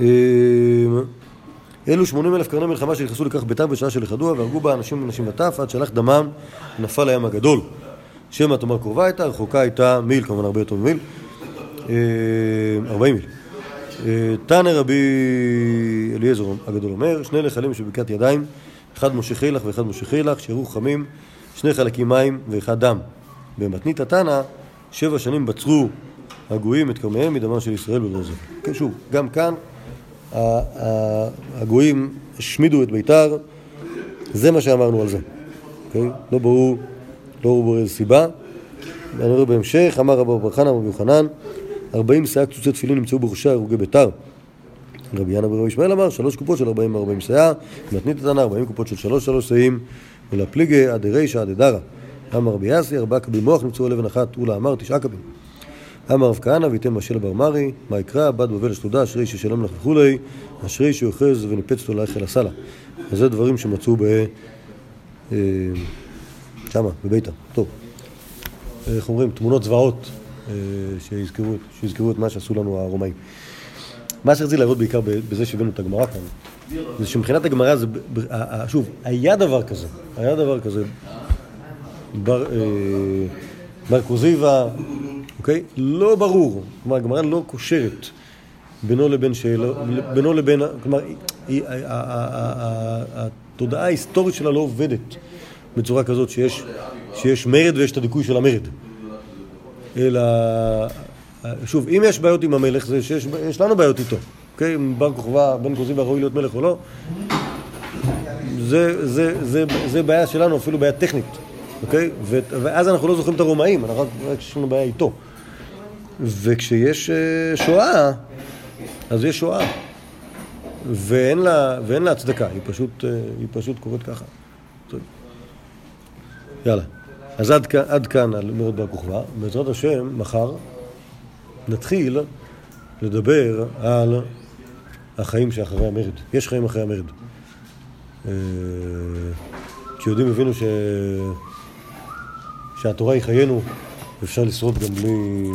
אה, אלו שמונים אלף קרני מלחמה שנכנסו לכך ביתר בשעה של לכדוה והרגו בה אנשים ונשים וטף עד שהלך דמם ונפל הים הגדול. שמא תאמר קרובה הייתה, רחוקה הייתה מיל, כמובן הרבה יותר ממיל, אה, ארבעים מיל. אה, תנא רבי אליעזר הגדול אומר, שני נחלים שבבקעת ידיים, אחד מושך חילך ואחד מושך חילך, שירו חכמים, שני חלקים מים ואחד דם. במתנית התנא, שבע שנים בצרו הגויים את כרמיהם מדמם של ישראל בברזל. כן, שוב, גם כאן הגויים השמידו את ביתר, זה מה שאמרנו על זה. אוקיי? לא ברור, לא ברור איזה סיבה. אני רואה בהמשך, אמר רבי בר חנא רבי יוחנן, ארבעים שאה קצוצי תפילין נמצאו בראשה הרוגי ביתר. רבי ינא ורבי ישמעאל אמר, שלוש קופות של ארבעים וארבעים שאה, מתנית התנא, ארבעים קופות של שלוש שלוש שאים, ולפליגי עד רישא עד דרא. אמר רבי יאסי, ארבעה קבין מוח נמצאו על אבן אחת, אולה אמר תשעה קבין. אמר רב כהנא ויתן משל בר מרי, מה יקרא, בת בבל שתודה, אשרי שישלם לך וכולי, אשרי שיאחז וניפץ אותו לאיכל הסלה. אז זה דברים שמצאו ב... אה, שמה, בביתר. טוב. איך אומרים? תמונות זוועות אה, שיזכרו, שיזכרו את מה שעשו לנו הרומאים. מה שרציתי להראות בעיקר בזה שהבאנו את הגמרא כאן, זה שמבחינת הגמרא שוב, היה דבר כזה, היה דבר כזה, בר, אה, בר כוזיבא, אוקיי? לא ברור, כלומר הגמרא לא קושרת בינו לבין שאלות, בינו לבין, כלומר, התודעה ההיסטורית שלה לא עובדת בצורה כזאת שיש, שיש מרד ויש את הדיכוי של המרד. אלא, שוב, אם יש בעיות עם המלך, זה שיש יש לנו בעיות איתו. אוקיי? אם בר כוכבא, בן כוזיבא ראוי להיות מלך או לא, זה, זה, זה, זה בעיה שלנו, אפילו בעיה טכנית. אוקיי? ו, ואז אנחנו לא זוכרים את הרומאים, אנחנו רק יש לנו בעיה איתו. וכשיש אה, שואה, אז יש שואה. ואין לה, ואין לה הצדקה, היא פשוט, אה, היא פשוט קורית ככה. יאללה. אז עד, עד כאן על מרד בר כוכבא. בעזרת השם, מחר נתחיל לדבר על החיים שאחרי המרד. יש חיים אחרי המרד. אה, כשיהודים הבינו ש... שהתורה היא חיינו, אפשר לשרוד גם בלי...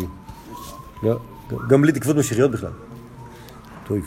גם בלי תקוות משיחיות בכלל. טוב.